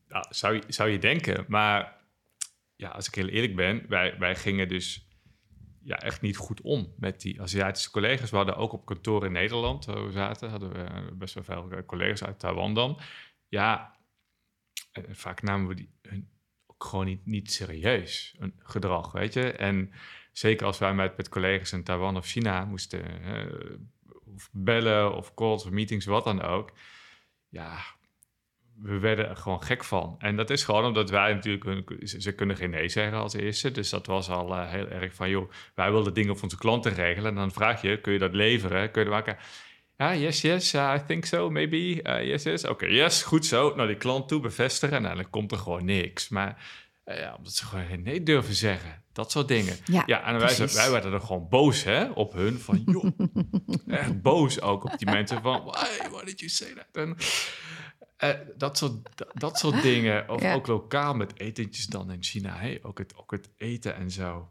nou, zou, je, zou je denken. Maar ja, als ik heel eerlijk ben, wij, wij gingen dus ja, echt niet goed om met die Aziatische collega's. We hadden ook op kantoor in Nederland, waar we zaten, hadden we best wel veel collega's uit Taiwan dan. Ja, vaak namen we die hun gewoon niet, niet serieus, een gedrag, weet je. En zeker als wij met, met collega's in Taiwan of China moesten of bellen of calls of meetings, wat dan ook. Ja, we werden er gewoon gek van. En dat is gewoon omdat wij natuurlijk, ze kunnen geen nee zeggen als eerste. Dus dat was al uh, heel erg van, joh, wij willen dingen voor onze klanten regelen. En dan vraag je, kun je dat leveren? Kun je dat maken? Ja, yes, yes, uh, I think so, maybe. Uh, yes, yes. Oké, yes, goed zo. Nou, die klant toe bevestigen. Nou, dan komt er gewoon niks. Maar ja, omdat ze gewoon geen nee durven zeggen. Dat soort dingen. Ja, ja en wij, wij werden er gewoon boos hè, op hun. Van, joh, echt boos ook op die mensen. Van, why, why did you say that? En, uh, dat, soort, dat, soort dingen. Of ook lokaal met etentjes dan in China. Hey, ook, het, ook het eten en zo.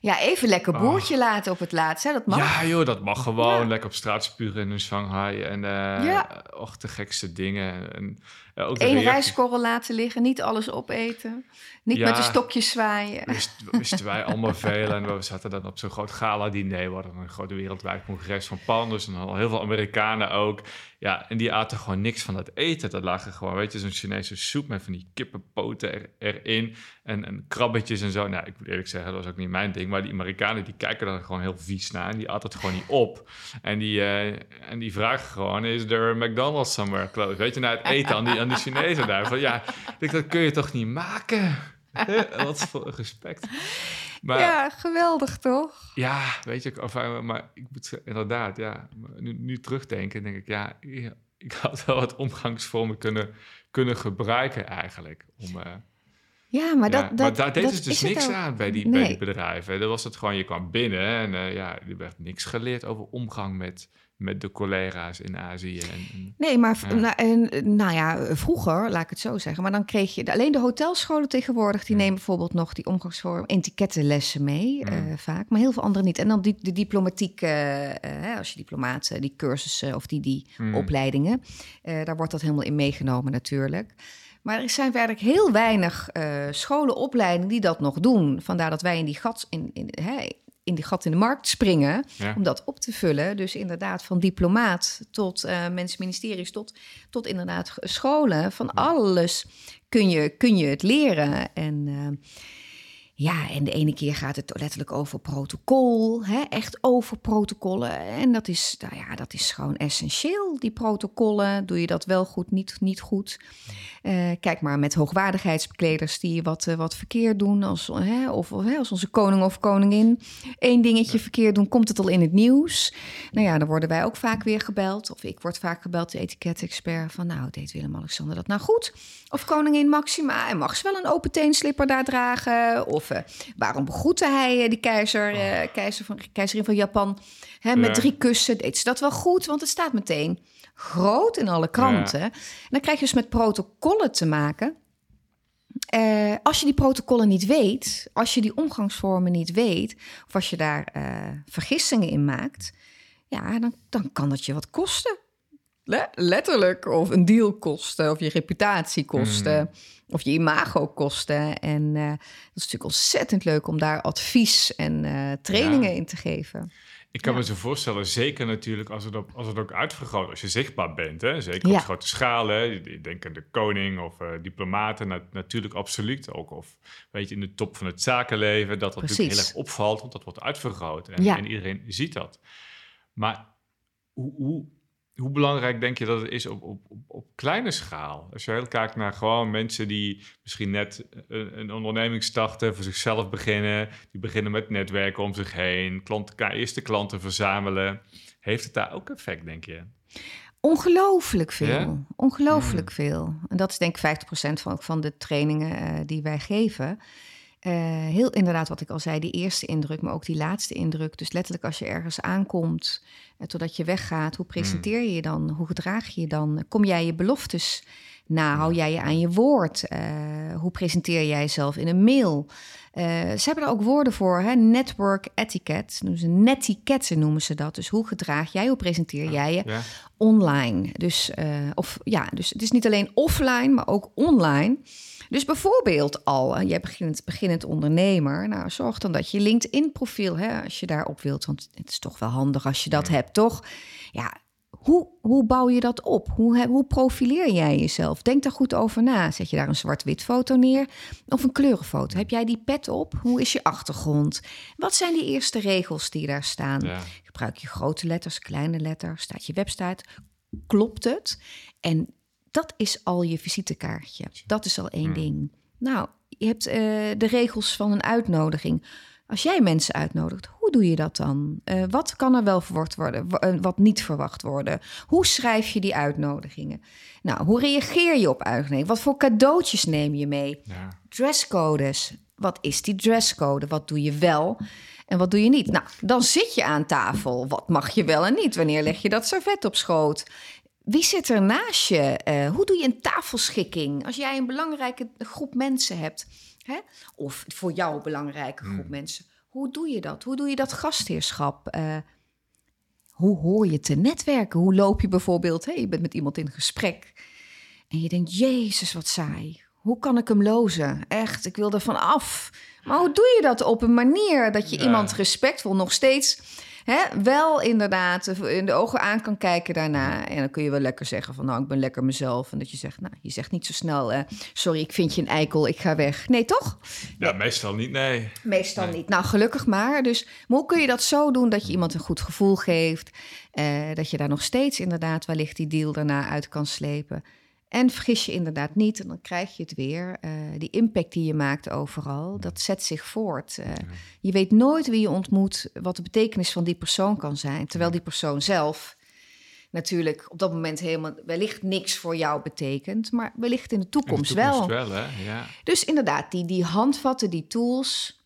Ja, even lekker oh. boertje laten op het laatst, hè? dat mag. Ja joh, dat mag gewoon. Lekker op straat spuren in Shanghai. En uh, ja. och, de gekste dingen. En, ook Eén rijstkorrel laten liggen, niet alles opeten. Niet met een stokje zwaaien. Wist, wisten wij allemaal veel. En we zaten dan op zo'n groot gala-diner. We hadden een groot wereldwijd congres van panders. En al heel veel Amerikanen ook. Ja, en die aten gewoon niks van dat eten. Dat lagen gewoon, weet je, zo'n Chinese soep met van die kippenpoten er, erin. En, en krabbetjes en zo. Nou, ik moet eerlijk zeggen, dat was ook niet mijn ding. Maar die Amerikanen, die kijken er gewoon heel vies naar. En die aten het gewoon niet op. En die, uh, en die vragen gewoon, is er een McDonald's somewhere close? Weet je, naar het eten aan die, aan die Chinezen daar. Van ja, dat kun je toch niet maken? Wat voor respect. Maar, ja, geweldig toch? Ja, weet je, of, eh, maar ik moet inderdaad, ja, nu, nu terugdenken, denk ik, ja, ik had wel wat omgangsvormen kunnen, kunnen gebruiken eigenlijk. Om, uh, ja, maar, dat, dat, maar daar deden ze dus niks aan bij die, bij die bedrijven. Dat was het gewoon, je kwam binnen en uh, ja, er werd niks geleerd over omgang met met de collega's in Azië. En, nee, maar nou, en, nou ja, vroeger, laat ik het zo zeggen. Maar dan kreeg je alleen de hotelscholen tegenwoordig. Die nemen bijvoorbeeld nog die omgangsvorm, etikettenlessen mee, uh, vaak. Maar heel veel anderen niet. En dan die, de diplomatiek, uh, als je diplomaat, die cursussen of die, die opleidingen. daar wordt dat helemaal in meegenomen natuurlijk. Maar er zijn werkelijk heel weinig scholenopleidingen die dat nog doen. Vandaar dat wij in die gat, in, in, in die gat in de markt springen om dat op te vullen. Dus inderdaad van diplomaat tot uh, mensenministeries tot, tot inderdaad scholen. Van alles kun je, kun je het leren. En uh, ja, en de ene keer gaat het letterlijk over protocol, hè, echt over protocollen. En dat is, nou ja, dat is gewoon essentieel, die protocollen. Doe je dat wel goed, niet, niet goed? Uh, kijk maar met hoogwaardigheidsbekleders die wat, uh, wat verkeerd doen. Als, hè, of hè, als onze koning of koningin één dingetje verkeerd doen, komt het al in het nieuws. Nou ja, dan worden wij ook vaak weer gebeld. Of ik word vaak gebeld, de etiketexpert, van nou, deed Willem-Alexander dat nou goed? Of koningin Maxima, en mag ze wel een open teenslipper daar dragen? Of waarom begroette hij uh, die keizer, uh, keizer van, keizerin van Japan hè, met drie kussen? Deed ze dat wel goed? Want het staat meteen groot in alle kranten. En dan krijg je dus met protocollen te maken. als je die protocollen niet weet, als je die omgangsvormen niet weet, of als je daar vergissingen in maakt, ja, dan, dan kan dat je wat kosten letterlijk. Of een deal kosten, of je reputatie kosten, mm. Of je imago kosten. En uh, dat is natuurlijk ontzettend leuk om daar advies en uh, trainingen in te geven. Ik kan me zo voorstellen, zeker natuurlijk als het, op, als het ook uitvergroot, als je zichtbaar bent, hè? zeker op grote schalen. Denk aan de koning of uh, diplomaten, natuurlijk absoluut ook. Of weet je, in de top van het zakenleven, dat dat natuurlijk heel erg opvalt, want dat wordt uitvergroot en, en iedereen ziet dat. Maar hoe, hoe, hoe belangrijk denk je dat het is op, op, op, kleine schaal? Als je heel kijkt naar gewoon mensen die misschien net een, een onderneming starten, voor zichzelf beginnen, die beginnen met netwerken om zich heen, klanten, eerste klanten verzamelen. Heeft het daar ook effect, denk je? Ongelooflijk veel. Ongelooflijk hmm. veel. En dat is denk ik 50% van, van de trainingen uh, die wij geven. Uh, heel inderdaad, wat ik al zei, die eerste indruk, maar ook die laatste indruk. Dus letterlijk als je ergens aankomt, uh, totdat je weggaat, hoe presenteer je je dan? Hoe gedraag je je dan? Kom jij je beloftes Na, hou jij je aan je woord? hoe presenteer jij jezelf in een mail? ze hebben er ook woorden voor, hè? network etiquette. Noemen ze netiquette noemen ze dat. Dus hoe gedraag jij, hoe presenteer jij je online? Dus, of, ja, dus het is niet alleen offline, maar ook online. Dus bijvoorbeeld al, jij beginnend, beginnend ondernemer, nou, zorg dan dat je LinkedIn-profiel, als je daarop wilt, want het is toch wel handig als je dat hebt, toch? Ja, hoe, hoe bouw je dat op? Hoe, hoe profileer jij jezelf? Denk daar goed over na. Zet je daar een zwart-wit foto neer of een kleurenfoto? Heb jij die pet op? Hoe is je achtergrond? Wat zijn die eerste regels die daar staan? Gebruik je grote letters, kleine letters? Staat je website? Klopt het? En dat is al je visitekaartje. Dat is al één hmm. ding. Nou, je hebt uh, de regels van een uitnodiging. Als jij mensen uitnodigt, hoe doe je dat dan? Uh, wat kan er wel verwacht worden, eh, wat niet verwacht worden? Hoe schrijf je die uitnodigingen? Nou, hoe reageer je op uitnodigingen? Wat voor cadeautjes neem je mee? Ja. Dresscodes. Wat is die dresscode? Wat doe je wel en wat doe je niet? Nou, dan zit je aan tafel. Wat mag je wel en niet? Wanneer leg je dat servet op schoot? Wie zit er naast je? Eh, hoe doe je een tafelschikking? Als jij een belangrijke groep mensen hebt, hè? of voor jou een belangrijke groep hmm. mensen, hoe doe je dat? Hoe doe je dat gastheerschap? Uh, hoe hoor je te netwerken? Hoe loop je bijvoorbeeld? Hè? Je bent met iemand in gesprek en je denkt: Jezus, wat saai. Hoe kan ik hem lozen? Echt, ik wil er van af. Maar hoe doe je dat op een manier dat je iemand respectvol nog steeds hè, wel inderdaad in de ogen aan kan kijken daarna. En dan kun je wel lekker zeggen van nou, ik ben lekker mezelf. En dat je zegt, nou, je zegt niet zo snel, uh, sorry, ik vind je een eikel, ik ga weg. Nee, toch? Ja, meestal niet, nee. Meestal niet. Nou, gelukkig maar. Dus maar hoe kun je dat zo doen dat je iemand een goed gevoel geeft? Uh, dat je daar nog steeds inderdaad wellicht die deal daarna uit kan slepen. En vergis je inderdaad niet, en dan krijg je het weer. Uh, die impact die je maakt overal, dat zet zich voort. Uh, je weet nooit wie je ontmoet, wat de betekenis van die persoon kan zijn. Terwijl die persoon zelf natuurlijk op dat moment helemaal wellicht niks voor jou betekent, maar wellicht in de toekomst, in de toekomst wel. wel hè? Ja. Dus inderdaad, die, die handvatten, die tools.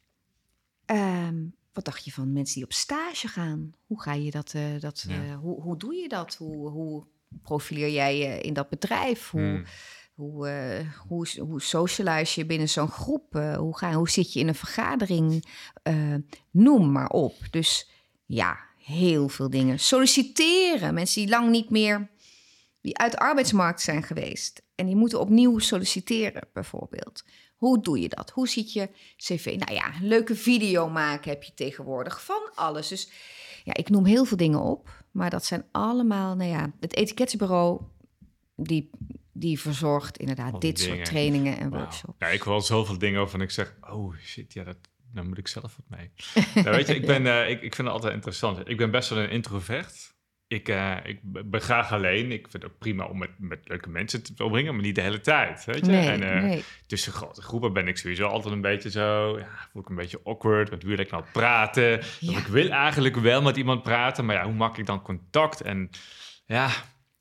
Um, wat dacht je van mensen die op stage gaan? Hoe ga je dat? Uh, dat ja. hoe, hoe doe je dat? Hoe, hoe profileer jij je in dat bedrijf? Hoe, hmm. hoe, uh, hoe, hoe socialize je binnen zo'n groep? Uh, hoe, ga, hoe zit je in een vergadering? Uh, noem maar op. Dus ja, heel veel dingen. Solliciteren. Mensen die lang niet meer die uit de arbeidsmarkt zijn geweest. En die moeten opnieuw solliciteren, bijvoorbeeld. Hoe doe je dat? Hoe ziet je cv? Nou ja, een leuke video maken heb je tegenwoordig van alles. Dus ja, ik noem heel veel dingen op. Maar dat zijn allemaal, nou ja, het etikettenbureau die, die verzorgt inderdaad dit soort trainingen en workshops. Ja, ik wil zoveel dingen over en ik zeg, oh shit, ja, dat, daar moet ik zelf wat mee. nou, weet je, ik, ben, uh, ik, ik vind het altijd interessant. Ik ben best wel een introvert. Ik, uh, ik ben graag alleen. Ik vind het ook prima om met, met leuke mensen te omringen, maar niet de hele tijd. Weet je? Nee, en uh, nee. tussen grote groepen ben ik sowieso altijd een beetje zo. Ja, voel ik een beetje awkward. Wat wil ik nou praten? Ja. Ik wil eigenlijk wel met iemand praten, maar ja, hoe maak ik dan contact? En ja,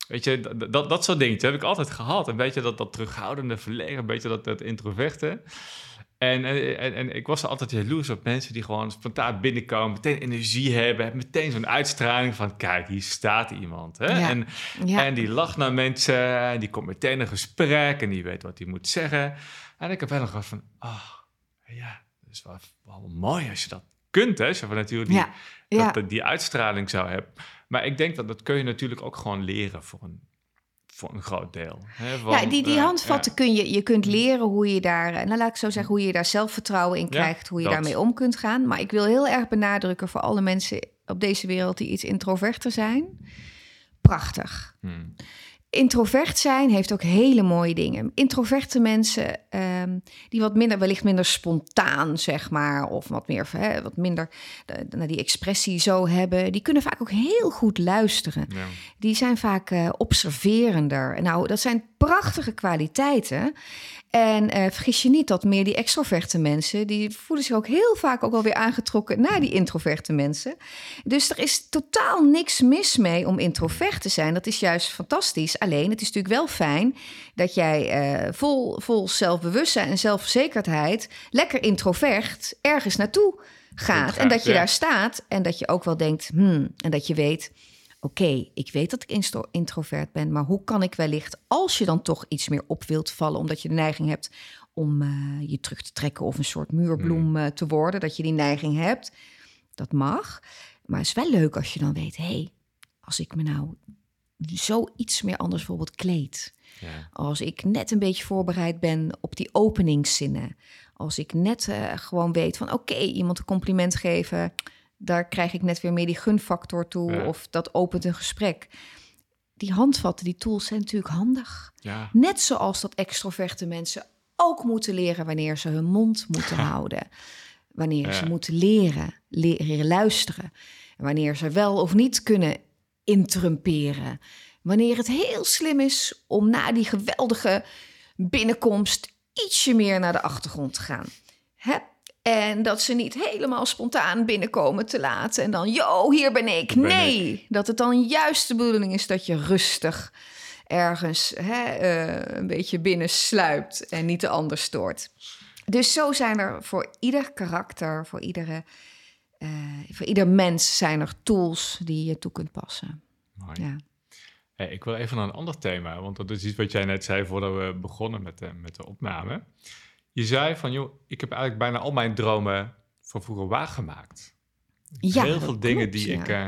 weet je, dat, dat, soort dingen heb ik altijd gehad. Een beetje dat, dat terughoudende verlegen, een beetje dat, dat introverte. En, en, en, ik was altijd jaloers op mensen die gewoon spontaan binnenkomen, meteen energie hebben, meteen zo'n uitstraling van, kijk, hier staat iemand. Hè? En, en die lacht naar mensen, en die komt meteen een gesprek en die weet wat hij moet zeggen. En ik heb wel nog van, oh, ja, dat is wel, wel mooi als je dat kunt, hè? Je natuurlijk die, Dat, die uitstraling zou hebben. Maar ik denk dat dat kun je natuurlijk ook gewoon leren voor een voor een groot deel. Hè, ja, die, die handvatten kun je, je kunt leren hoe je daar, nou laat ik zo zeggen, hoe je daar zelfvertrouwen in krijgt, hoe je daarmee om kunt gaan. Maar ik wil heel erg benadrukken voor alle mensen op deze wereld die iets introverter zijn. Prachtig. Hmm introvert zijn heeft ook hele mooie dingen. Introverte mensen um, die wat minder, wellicht minder spontaan, zeg maar, of wat meer, hè, wat minder naar die expressie zo hebben, die kunnen vaak ook heel goed luisteren. Ja. Die zijn vaak uh, observerender. Nou, dat zijn prachtige kwaliteiten. En uh, vergis je niet dat meer die extroverte mensen, die voelen zich ook heel vaak ook alweer aangetrokken naar die introverte mensen. Dus er is totaal niks mis mee om introvert te zijn. Dat is juist fantastisch. Alleen, het is natuurlijk wel fijn dat jij uh, vol, vol zelfbewustzijn en zelfverzekerdheid, lekker introvert, ergens naartoe gaat. en dat je daar staat en dat je ook wel denkt, hmm, en dat je weet oké, ik weet dat ik introvert ben, maar hoe kan ik wellicht, als je dan toch iets meer op wilt vallen, omdat je de neiging hebt om eh, je terug te trekken of een soort muurbloem hmm. eh, te worden, dat je die neiging hebt, dat mag. Maar het is wel leuk als je dan weet, hé, hey, als ik me nou zo iets meer anders bijvoorbeeld kleed. Ja. Als ik net een beetje voorbereid ben op die openingszinnen. Als ik net uh, gewoon weet van oké, iemand een compliment geven, daar krijg ik net weer meer die gunfactor toe. Of dat opent een gesprek. Die handvatten, die tools zijn natuurlijk handig. Ja. Net zoals dat extroverte mensen ook moeten leren wanneer ze hun mond moeten houden. Wanneer ze moeten leren, leren luisteren. Wanneer ze wel of niet kunnen intrumperen. Wanneer het heel slim is om na die geweldige binnenkomst ietsje meer naar de achtergrond te gaan. Hè? En dat ze niet helemaal spontaan binnenkomen te laten en dan, yo, hier ben ik. nee, dat het dan juist de bedoeling is dat je rustig ergens hè, uh, een beetje binnen sluipt en niet de ander stoort. Dus zo zijn er voor ieder karakter, voor, iedere, uh, voor ieder mens zijn er tools die je toe kunt passen. Mooi. Ja. Hey, ik wil even naar een ander thema, want dat is iets wat jij net zei voordat we begonnen met de, met de opname. Je zei van, joh, ik heb eigenlijk bijna al mijn dromen van vroeger waargemaakt. Ja, heel veel dingen die, ik, uh,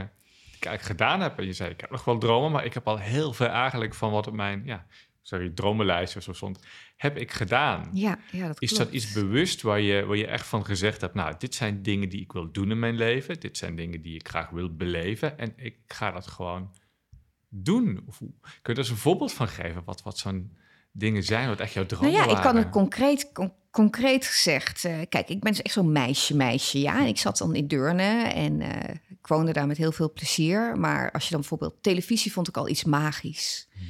ik eigenlijk gedaan heb. En je zei, ik heb nog wel dromen, maar ik heb al heel veel eigenlijk van wat op mijn, ja, sorry, dromenlijst of zo stond, heb ik gedaan. Ja, ja dat Is dat iets bewust waar je, waar je echt van gezegd hebt, nou, dit zijn dingen die ik wil doen in mijn leven, dit zijn dingen die ik graag wil beleven en ik ga dat gewoon doen? Of, kun je er eens een voorbeeld van geven wat, wat zo'n dingen zijn, wat echt jouw dromen Nou ja, ik kan het concreet, concreet gezegd... Uh, kijk, ik ben echt zo'n meisje, meisje, ja. En ik zat dan in Deurne en uh, ik woonde daar met heel veel plezier. Maar als je dan bijvoorbeeld... Televisie vond ik al iets magisch. Hmm.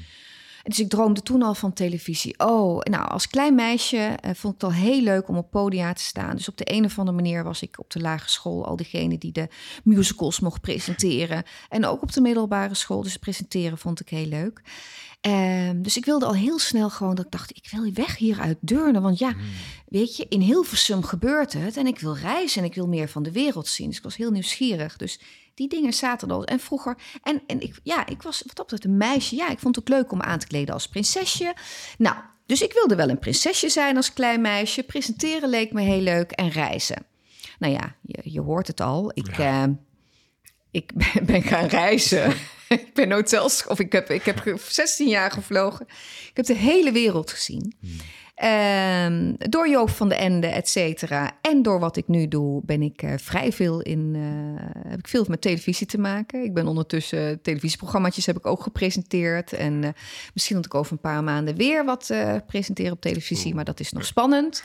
Dus ik droomde toen al van televisie. Oh, nou, als klein meisje uh, vond ik het al heel leuk om op podia te staan. Dus op de een of andere manier was ik op de lagere school al diegene die de musicals mocht presenteren. En ook op de middelbare school. Dus presenteren vond ik heel leuk. Um, dus ik wilde al heel snel gewoon dat ik dacht, ik wil weg hier uit Deurne. Want ja, hmm. weet je, in Hilversum gebeurt het. En ik wil reizen en ik wil meer van de wereld zien. Dus ik was heel nieuwsgierig. Dus die dingen zaten al. En vroeger, en, en ik, ja, ik was wat op dat een meisje. Ja, ik vond het ook leuk om aan te kleden als prinsesje. Nou, dus ik wilde wel een prinsesje zijn als klein meisje. Presenteren leek me heel leuk en reizen. Nou ja, je, je hoort het al. Ik, ja. uh, ik ben, gaan reizen. ik ben hotels, of ik heb, ik heb 16 jaar gevlogen. Ik heb de hele wereld gezien. Hmm. Um, door Joop van de Ende, et cetera. En door wat ik nu doe, ben ik uh, vrij veel in. Uh, heb ik veel met televisie te maken. Ik ben ondertussen televisieprogramma's heb ik ook gepresenteerd. En uh, misschien dat ik over een paar maanden weer wat presenteren op televisie. Maar dat is nog spannend.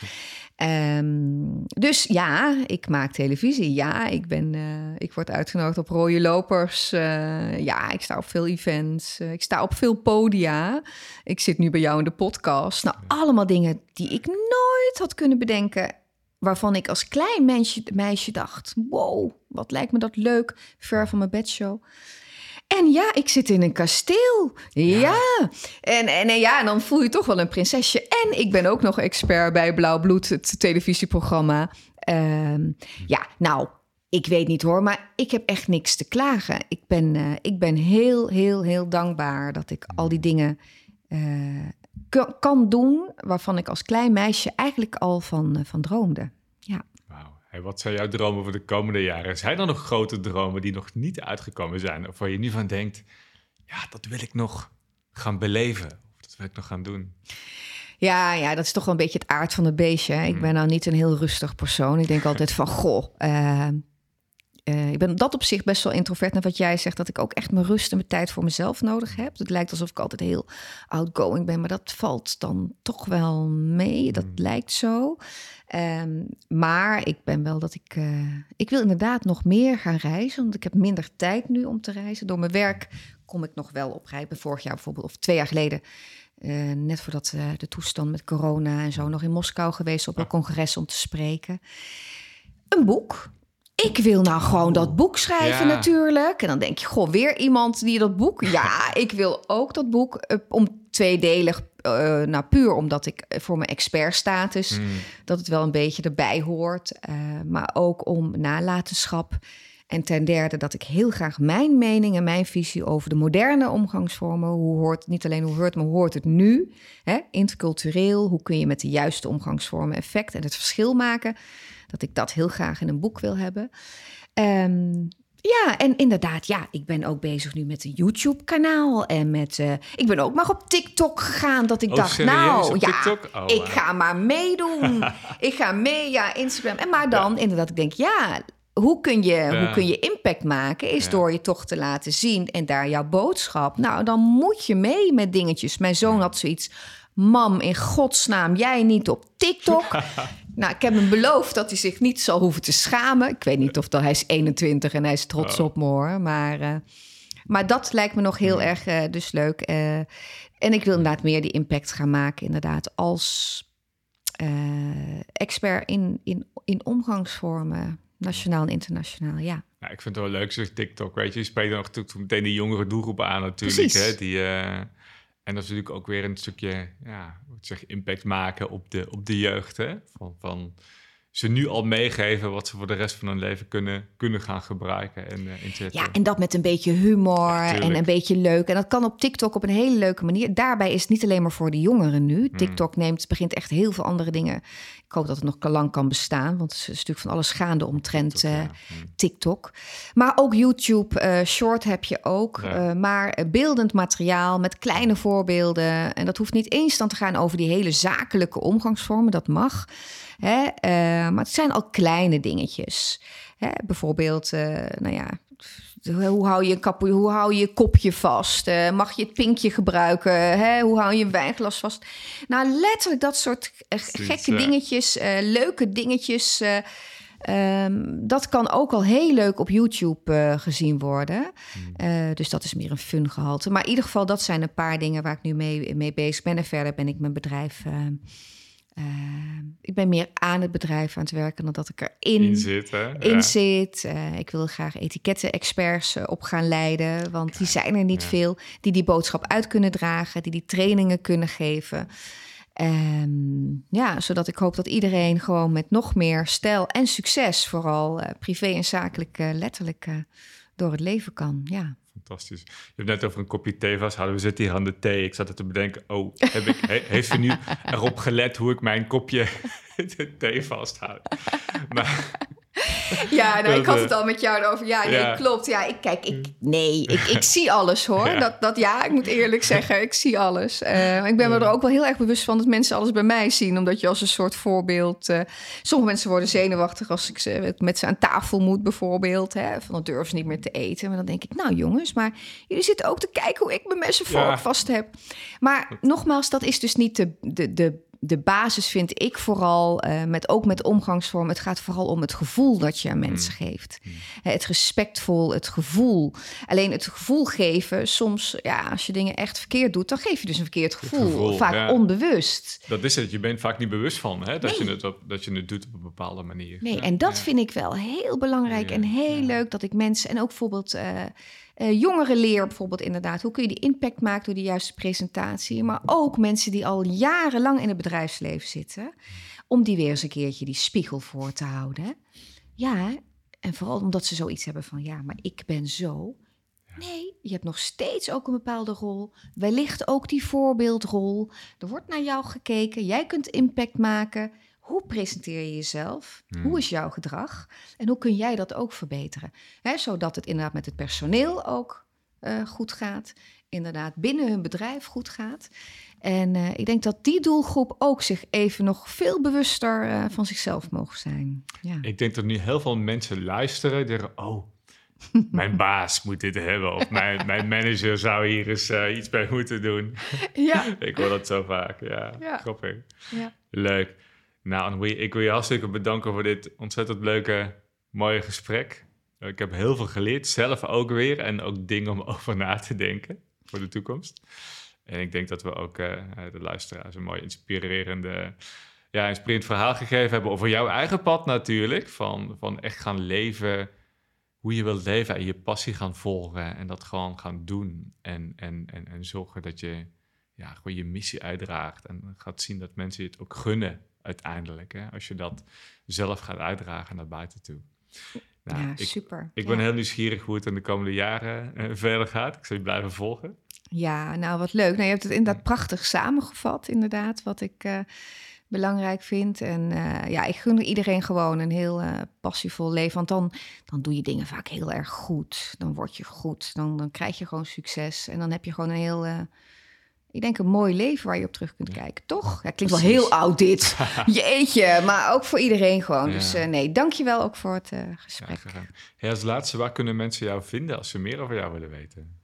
Um, dus ja, ik maak televisie. Ja, ik, ben, ik word uitgenodigd op rode lopers. ja, ik sta op veel events. ik sta op veel podia. Ik zit nu bij jou in de podcast. Nou, allemaal dingen die ik nooit had kunnen bedenken. Waarvan ik als klein meisje, meisje dacht: wow, wat lijkt me dat leuk. Ver van mijn bedshow. En ja, ik zit in een kasteel. Ja. En, en, en, ja, en dan voel je toch wel een prinsesje. En ik ben ook nog expert bij Blauw Bloed, het televisieprogramma. Ehm, ja, nou, ik weet niet hoor, maar ik heb echt niks te klagen. Ik ben, uh, ik ben heel, heel, heel dankbaar dat ik al die dingen uh, kan doen waarvan ik als klein meisje eigenlijk al van, eh, van droomde. Ja. Wauw. Hey, wat zijn jouw dromen voor de komende jaren? Zijn er nog grote dromen die nog niet uitgekomen zijn? Of waar je nu van denkt, ja, dat wil ik nog gaan beleven. Of dat wil ik nog gaan doen. Ja, ja, dat is toch wel een beetje het aard van het beestje. Ik mhm. ben nou niet een heel rustig persoon. Ik denk altijd van, goh, uh, uh, ik ben dat op zich best wel introvert. En wat jij zegt, dat ik ook echt mijn rust en mijn tijd voor mezelf nodig heb. Het lijkt alsof ik altijd heel outgoing ben, maar dat valt dan toch wel mee. Dat hmm. lijkt zo. Um, maar ik ben wel dat ik. Uh, ik wil inderdaad nog meer gaan reizen, want ik heb minder tijd nu om te reizen. Door mijn werk kom ik nog wel op reis. Vorig jaar bijvoorbeeld, of twee jaar geleden. Uh, net voordat de toestand met corona en zo nog in Moskou geweest op een congres om te spreken. Een boek ik wil nou gewoon dat boek schrijven natuurlijk. En dan denk je, goh, weer iemand die dat boek... Ja, ik wil ook dat boek uh, om tweedelig... Uh, nou, puur omdat ik voor mijn expertstatus... Mm. dat het wel een beetje erbij hoort. Uh, maar ook om nalatenschap. En ten derde dat ik heel graag mijn mening en mijn visie over de moderne omgangsvormen, hoe hoort niet alleen hoe hoort, maar hoe hoort het nu, hè, intercultureel, hoe kun je met de juiste omgangsvormen effect en het verschil maken, dat ik dat heel graag in een boek wil hebben. Um, ja, en inderdaad, ja, ik ben ook bezig nu met een YouTube-kanaal. En met, uh, ik ben ook maar op TikTok gegaan. Dat ik oh, dacht, nou ja, oh, ik ga maar meedoen. ik ga mee, ja, Instagram. En maar dan inderdaad, ik denk, ja, hoe kun je, hoe kun je impact maken? Is door je toch te laten zien en daar jouw boodschap. Nou, dan moet je mee met dingetjes. Mijn zoon had zoiets. Mam, in godsnaam, jij niet op TikTok. Nou, ik heb hem beloofd dat hij zich niet zal hoeven te schamen. Ik weet niet of dat hij is 21 en hij is trots oh. op me hoor. Maar, uh, maar dat lijkt me nog heel erg uh, dus leuk. Uh, en ik wil inderdaad meer die impact gaan maken, inderdaad, als expert in, in, in omgangsvormen, nationaal en internationaal. Ja. ja ik vind het wel leuk, zeg TikTok. Weet je, je spreekt nog meteen de jongere doelgroep aan, natuurlijk. Hè, die, en dat is natuurlijk ook weer een stukje ja, zeg, impact maken op de, op de jeugd. Hè? Van, van ze nu al meegeven wat ze voor de rest van hun leven kunnen, kunnen gaan gebruiken en uh, inzetten. Ja, en dat met een beetje humor en een beetje leuk. En dat kan op TikTok op een hele leuke manier. Daarbij is het niet alleen maar voor de jongeren nu. Hmm. TikTok neemt, begint echt heel veel andere dingen. Ik hoop dat het nog lang kan bestaan, want het is natuurlijk van alles gaande omtrent TikTok. Uh, TikTok. Maar ook YouTube uh, Short heb je ook. maar beeldend materiaal met kleine voorbeelden. En dat hoeft niet eens dan te gaan over die hele zakelijke omgangsvormen. Dat mag. Hè? Uh, maar het zijn al kleine dingetjes. Hè? Bijvoorbeeld, uh, nou ja, hoe hou je een kap, hoe hou je, je kopje vast? Uh, mag je het pinkje gebruiken? Hè? Hoe hou je een wijnglas vast? Nou, letterlijk dat soort gekke dingetjes, leuke dingetjes. Um, dat kan ook al heel leuk op YouTube gezien worden. Hmm. dus dat is meer een fun gehalte. Maar in ieder geval, dat zijn een paar dingen waar ik nu mee, mee bezig ben. En verder ben ik mijn bedrijf uh, ik ben meer aan het bedrijf aan het werken dan dat ik erin in zit. In zit. Uh, ik wil graag etiketten-experts uh, op gaan leiden, want die zijn er niet ja. veel die die boodschap uit kunnen dragen, die die trainingen kunnen geven. Um, ja, zodat ik hoop dat iedereen gewoon met nog meer stijl en succes, vooral privé en zakelijk, letterlijk door het leven kan. Ja fantastisch. Je hebt net over een kopje thee vasthouden. We zitten hier aan de thee. Ik zat er te bedenken, oh, heb ik, heeft ze nu erop gelet hoe ik mijn kopje thee vasthoud? Maar ja, nou, ik had het al met jou over. Ja, nee, klopt. Ja, ik kijk, ik, nee, ik, ik zie alles hoor. Ja. Dat, dat, ja, ik moet eerlijk zeggen, ik zie alles. Uh, ik ben me er ook wel heel erg bewust van dat mensen alles bij mij zien. Omdat je als een soort voorbeeld... Uh, sommige mensen worden zenuwachtig als ik ze, met ze aan tafel moet bijvoorbeeld. Hè, van dan durven ze niet meer te eten. Maar dan denk ik, nou jongens, maar jullie zitten ook te kijken hoe ik mijn messen vork vast heb. Maar nogmaals, dat is dus niet de, de, de de basis vind ik vooral, uh, met, ook met omgangsvorm, het gaat vooral om het gevoel dat je aan mensen mm. geeft. Mm. Het respectvol, het gevoel. Alleen het gevoel geven, soms, ja, als je dingen echt verkeerd doet, dan geef je dus een verkeerd gevoel. vaak onbewust. Dat is het, je bent vaak niet bewust van hè, dat, je het op, dat je het doet op een bepaalde manier. Nee, en dat vind ik wel heel belangrijk en heel leuk dat ik mensen, en ook bijvoorbeeld. Uh, uh, jongeren leer bijvoorbeeld inderdaad. Hoe kun je die impact maken door de juiste presentatie? Maar ook mensen die al jarenlang in het bedrijfsleven zitten. Om die weer eens een keertje die spiegel voor te houden. Ja, en vooral omdat ze zoiets hebben van ja, maar ik ben zo. Nee, je hebt nog steeds ook een bepaalde rol. Wellicht ook die voorbeeldrol. Er wordt naar jou gekeken. Jij kunt impact maken. Hoe presenteer je jezelf? Hoe hmm. is jouw gedrag? En hoe kun jij dat ook verbeteren? zodat het inderdaad met het personeel ook uh, goed gaat. Inderdaad binnen hun bedrijf goed gaat. En uh, ik denk dat die doelgroep ook zich even nog veel bewuster uh, van zichzelf mogen zijn. Ja. Ik denk dat nu heel veel mensen luisteren. Denken, oh, mijn baas moet dit hebben. Of mijn, mijn manager zou hier eens iets bij moeten doen. Ja. ik hoor dat zo vaak. Ja, ja. grappig. Ja. Leuk. Nou, ik wil je hartstikke bedanken voor dit ontzettend leuke, mooie gesprek. Ik heb heel veel geleerd, zelf ook weer. En ook dingen om over na te denken voor de toekomst. En ik denk dat we ook uh, de luisteraars een mooi inspirerende, ja, inspirerend verhaal gegeven hebben over jouw eigen pad natuurlijk. Van, van echt gaan leven, hoe je wilt leven en je passie gaan volgen. En dat gewoon gaan doen. En, en, en, en zorgen dat je ja, gewoon je missie uitdraagt. En gaat zien dat mensen het ook gunnen uiteindelijk. Hè, als je dat zelf gaat uitdragen naar buiten toe. Nou, ja, super. Ik ben heel nieuwsgierig hoe het in de komende jaren uh, verder gaat. Ik zal je blijven volgen. Ja, nou wat leuk. Nou, je hebt het inderdaad prachtig samengevat, inderdaad, wat ik uh, belangrijk vind. En uh, ja, ik gun iedereen gewoon een heel passievol leven. Want dan, dan doe je dingen vaak heel erg goed. Dan word je goed. Dan, dan krijg je gewoon succes. En dan heb je gewoon een heel ik denk een mooi leven waar je op terug kunt kijken, toch? Ja, klinkt wel heel oud dit. Jeetje, maar ook voor iedereen gewoon. Dus uh, nee, dankjewel ook voor het uh, gesprek. Ja, als laatste, waar kunnen mensen jou vinden als ze meer over jou willen weten?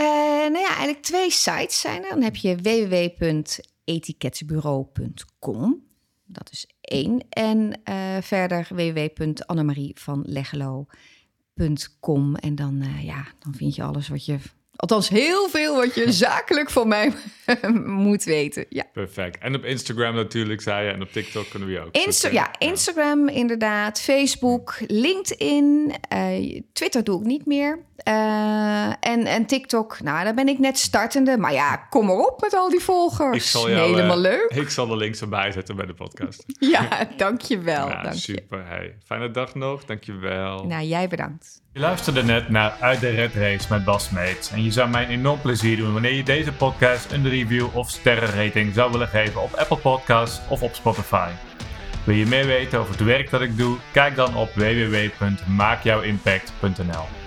Uh, nou ja, eigenlijk twee sites zijn er. Dan heb je www.etikettenbureau.com. Dat is één. En verder www.annemarievandleggelo.com. En dan, ja, dan vind je alles wat je Althans, heel veel wat je zakelijk van mij moet weten. Ja. Perfect. En op Instagram natuurlijk, zei je. En op TikTok kunnen we je ook. Insta ja, Instagram inderdaad. Facebook, LinkedIn. Uh, Twitter doe ik niet meer. Uh, en, en TikTok, nou, daar ben ik net startende. Maar ja, kom erop met al die volgers. Ik zal jou, Helemaal uh, leuk. Ik zal de links erbij zetten bij de podcast. ja, dankjewel. Ja, dank super. Hey, fijne dag nog. Dankjewel. Nou, jij bedankt. Je luisterde net naar Uit de Red Race met Bas Meets. En je zou mij een enorm plezier doen wanneer je deze podcast een review of sterrenrating zou willen geven op Apple Podcasts of op Spotify. Wil je meer weten over het werk dat ik doe? Kijk dan op www.maakjouwimpact.nl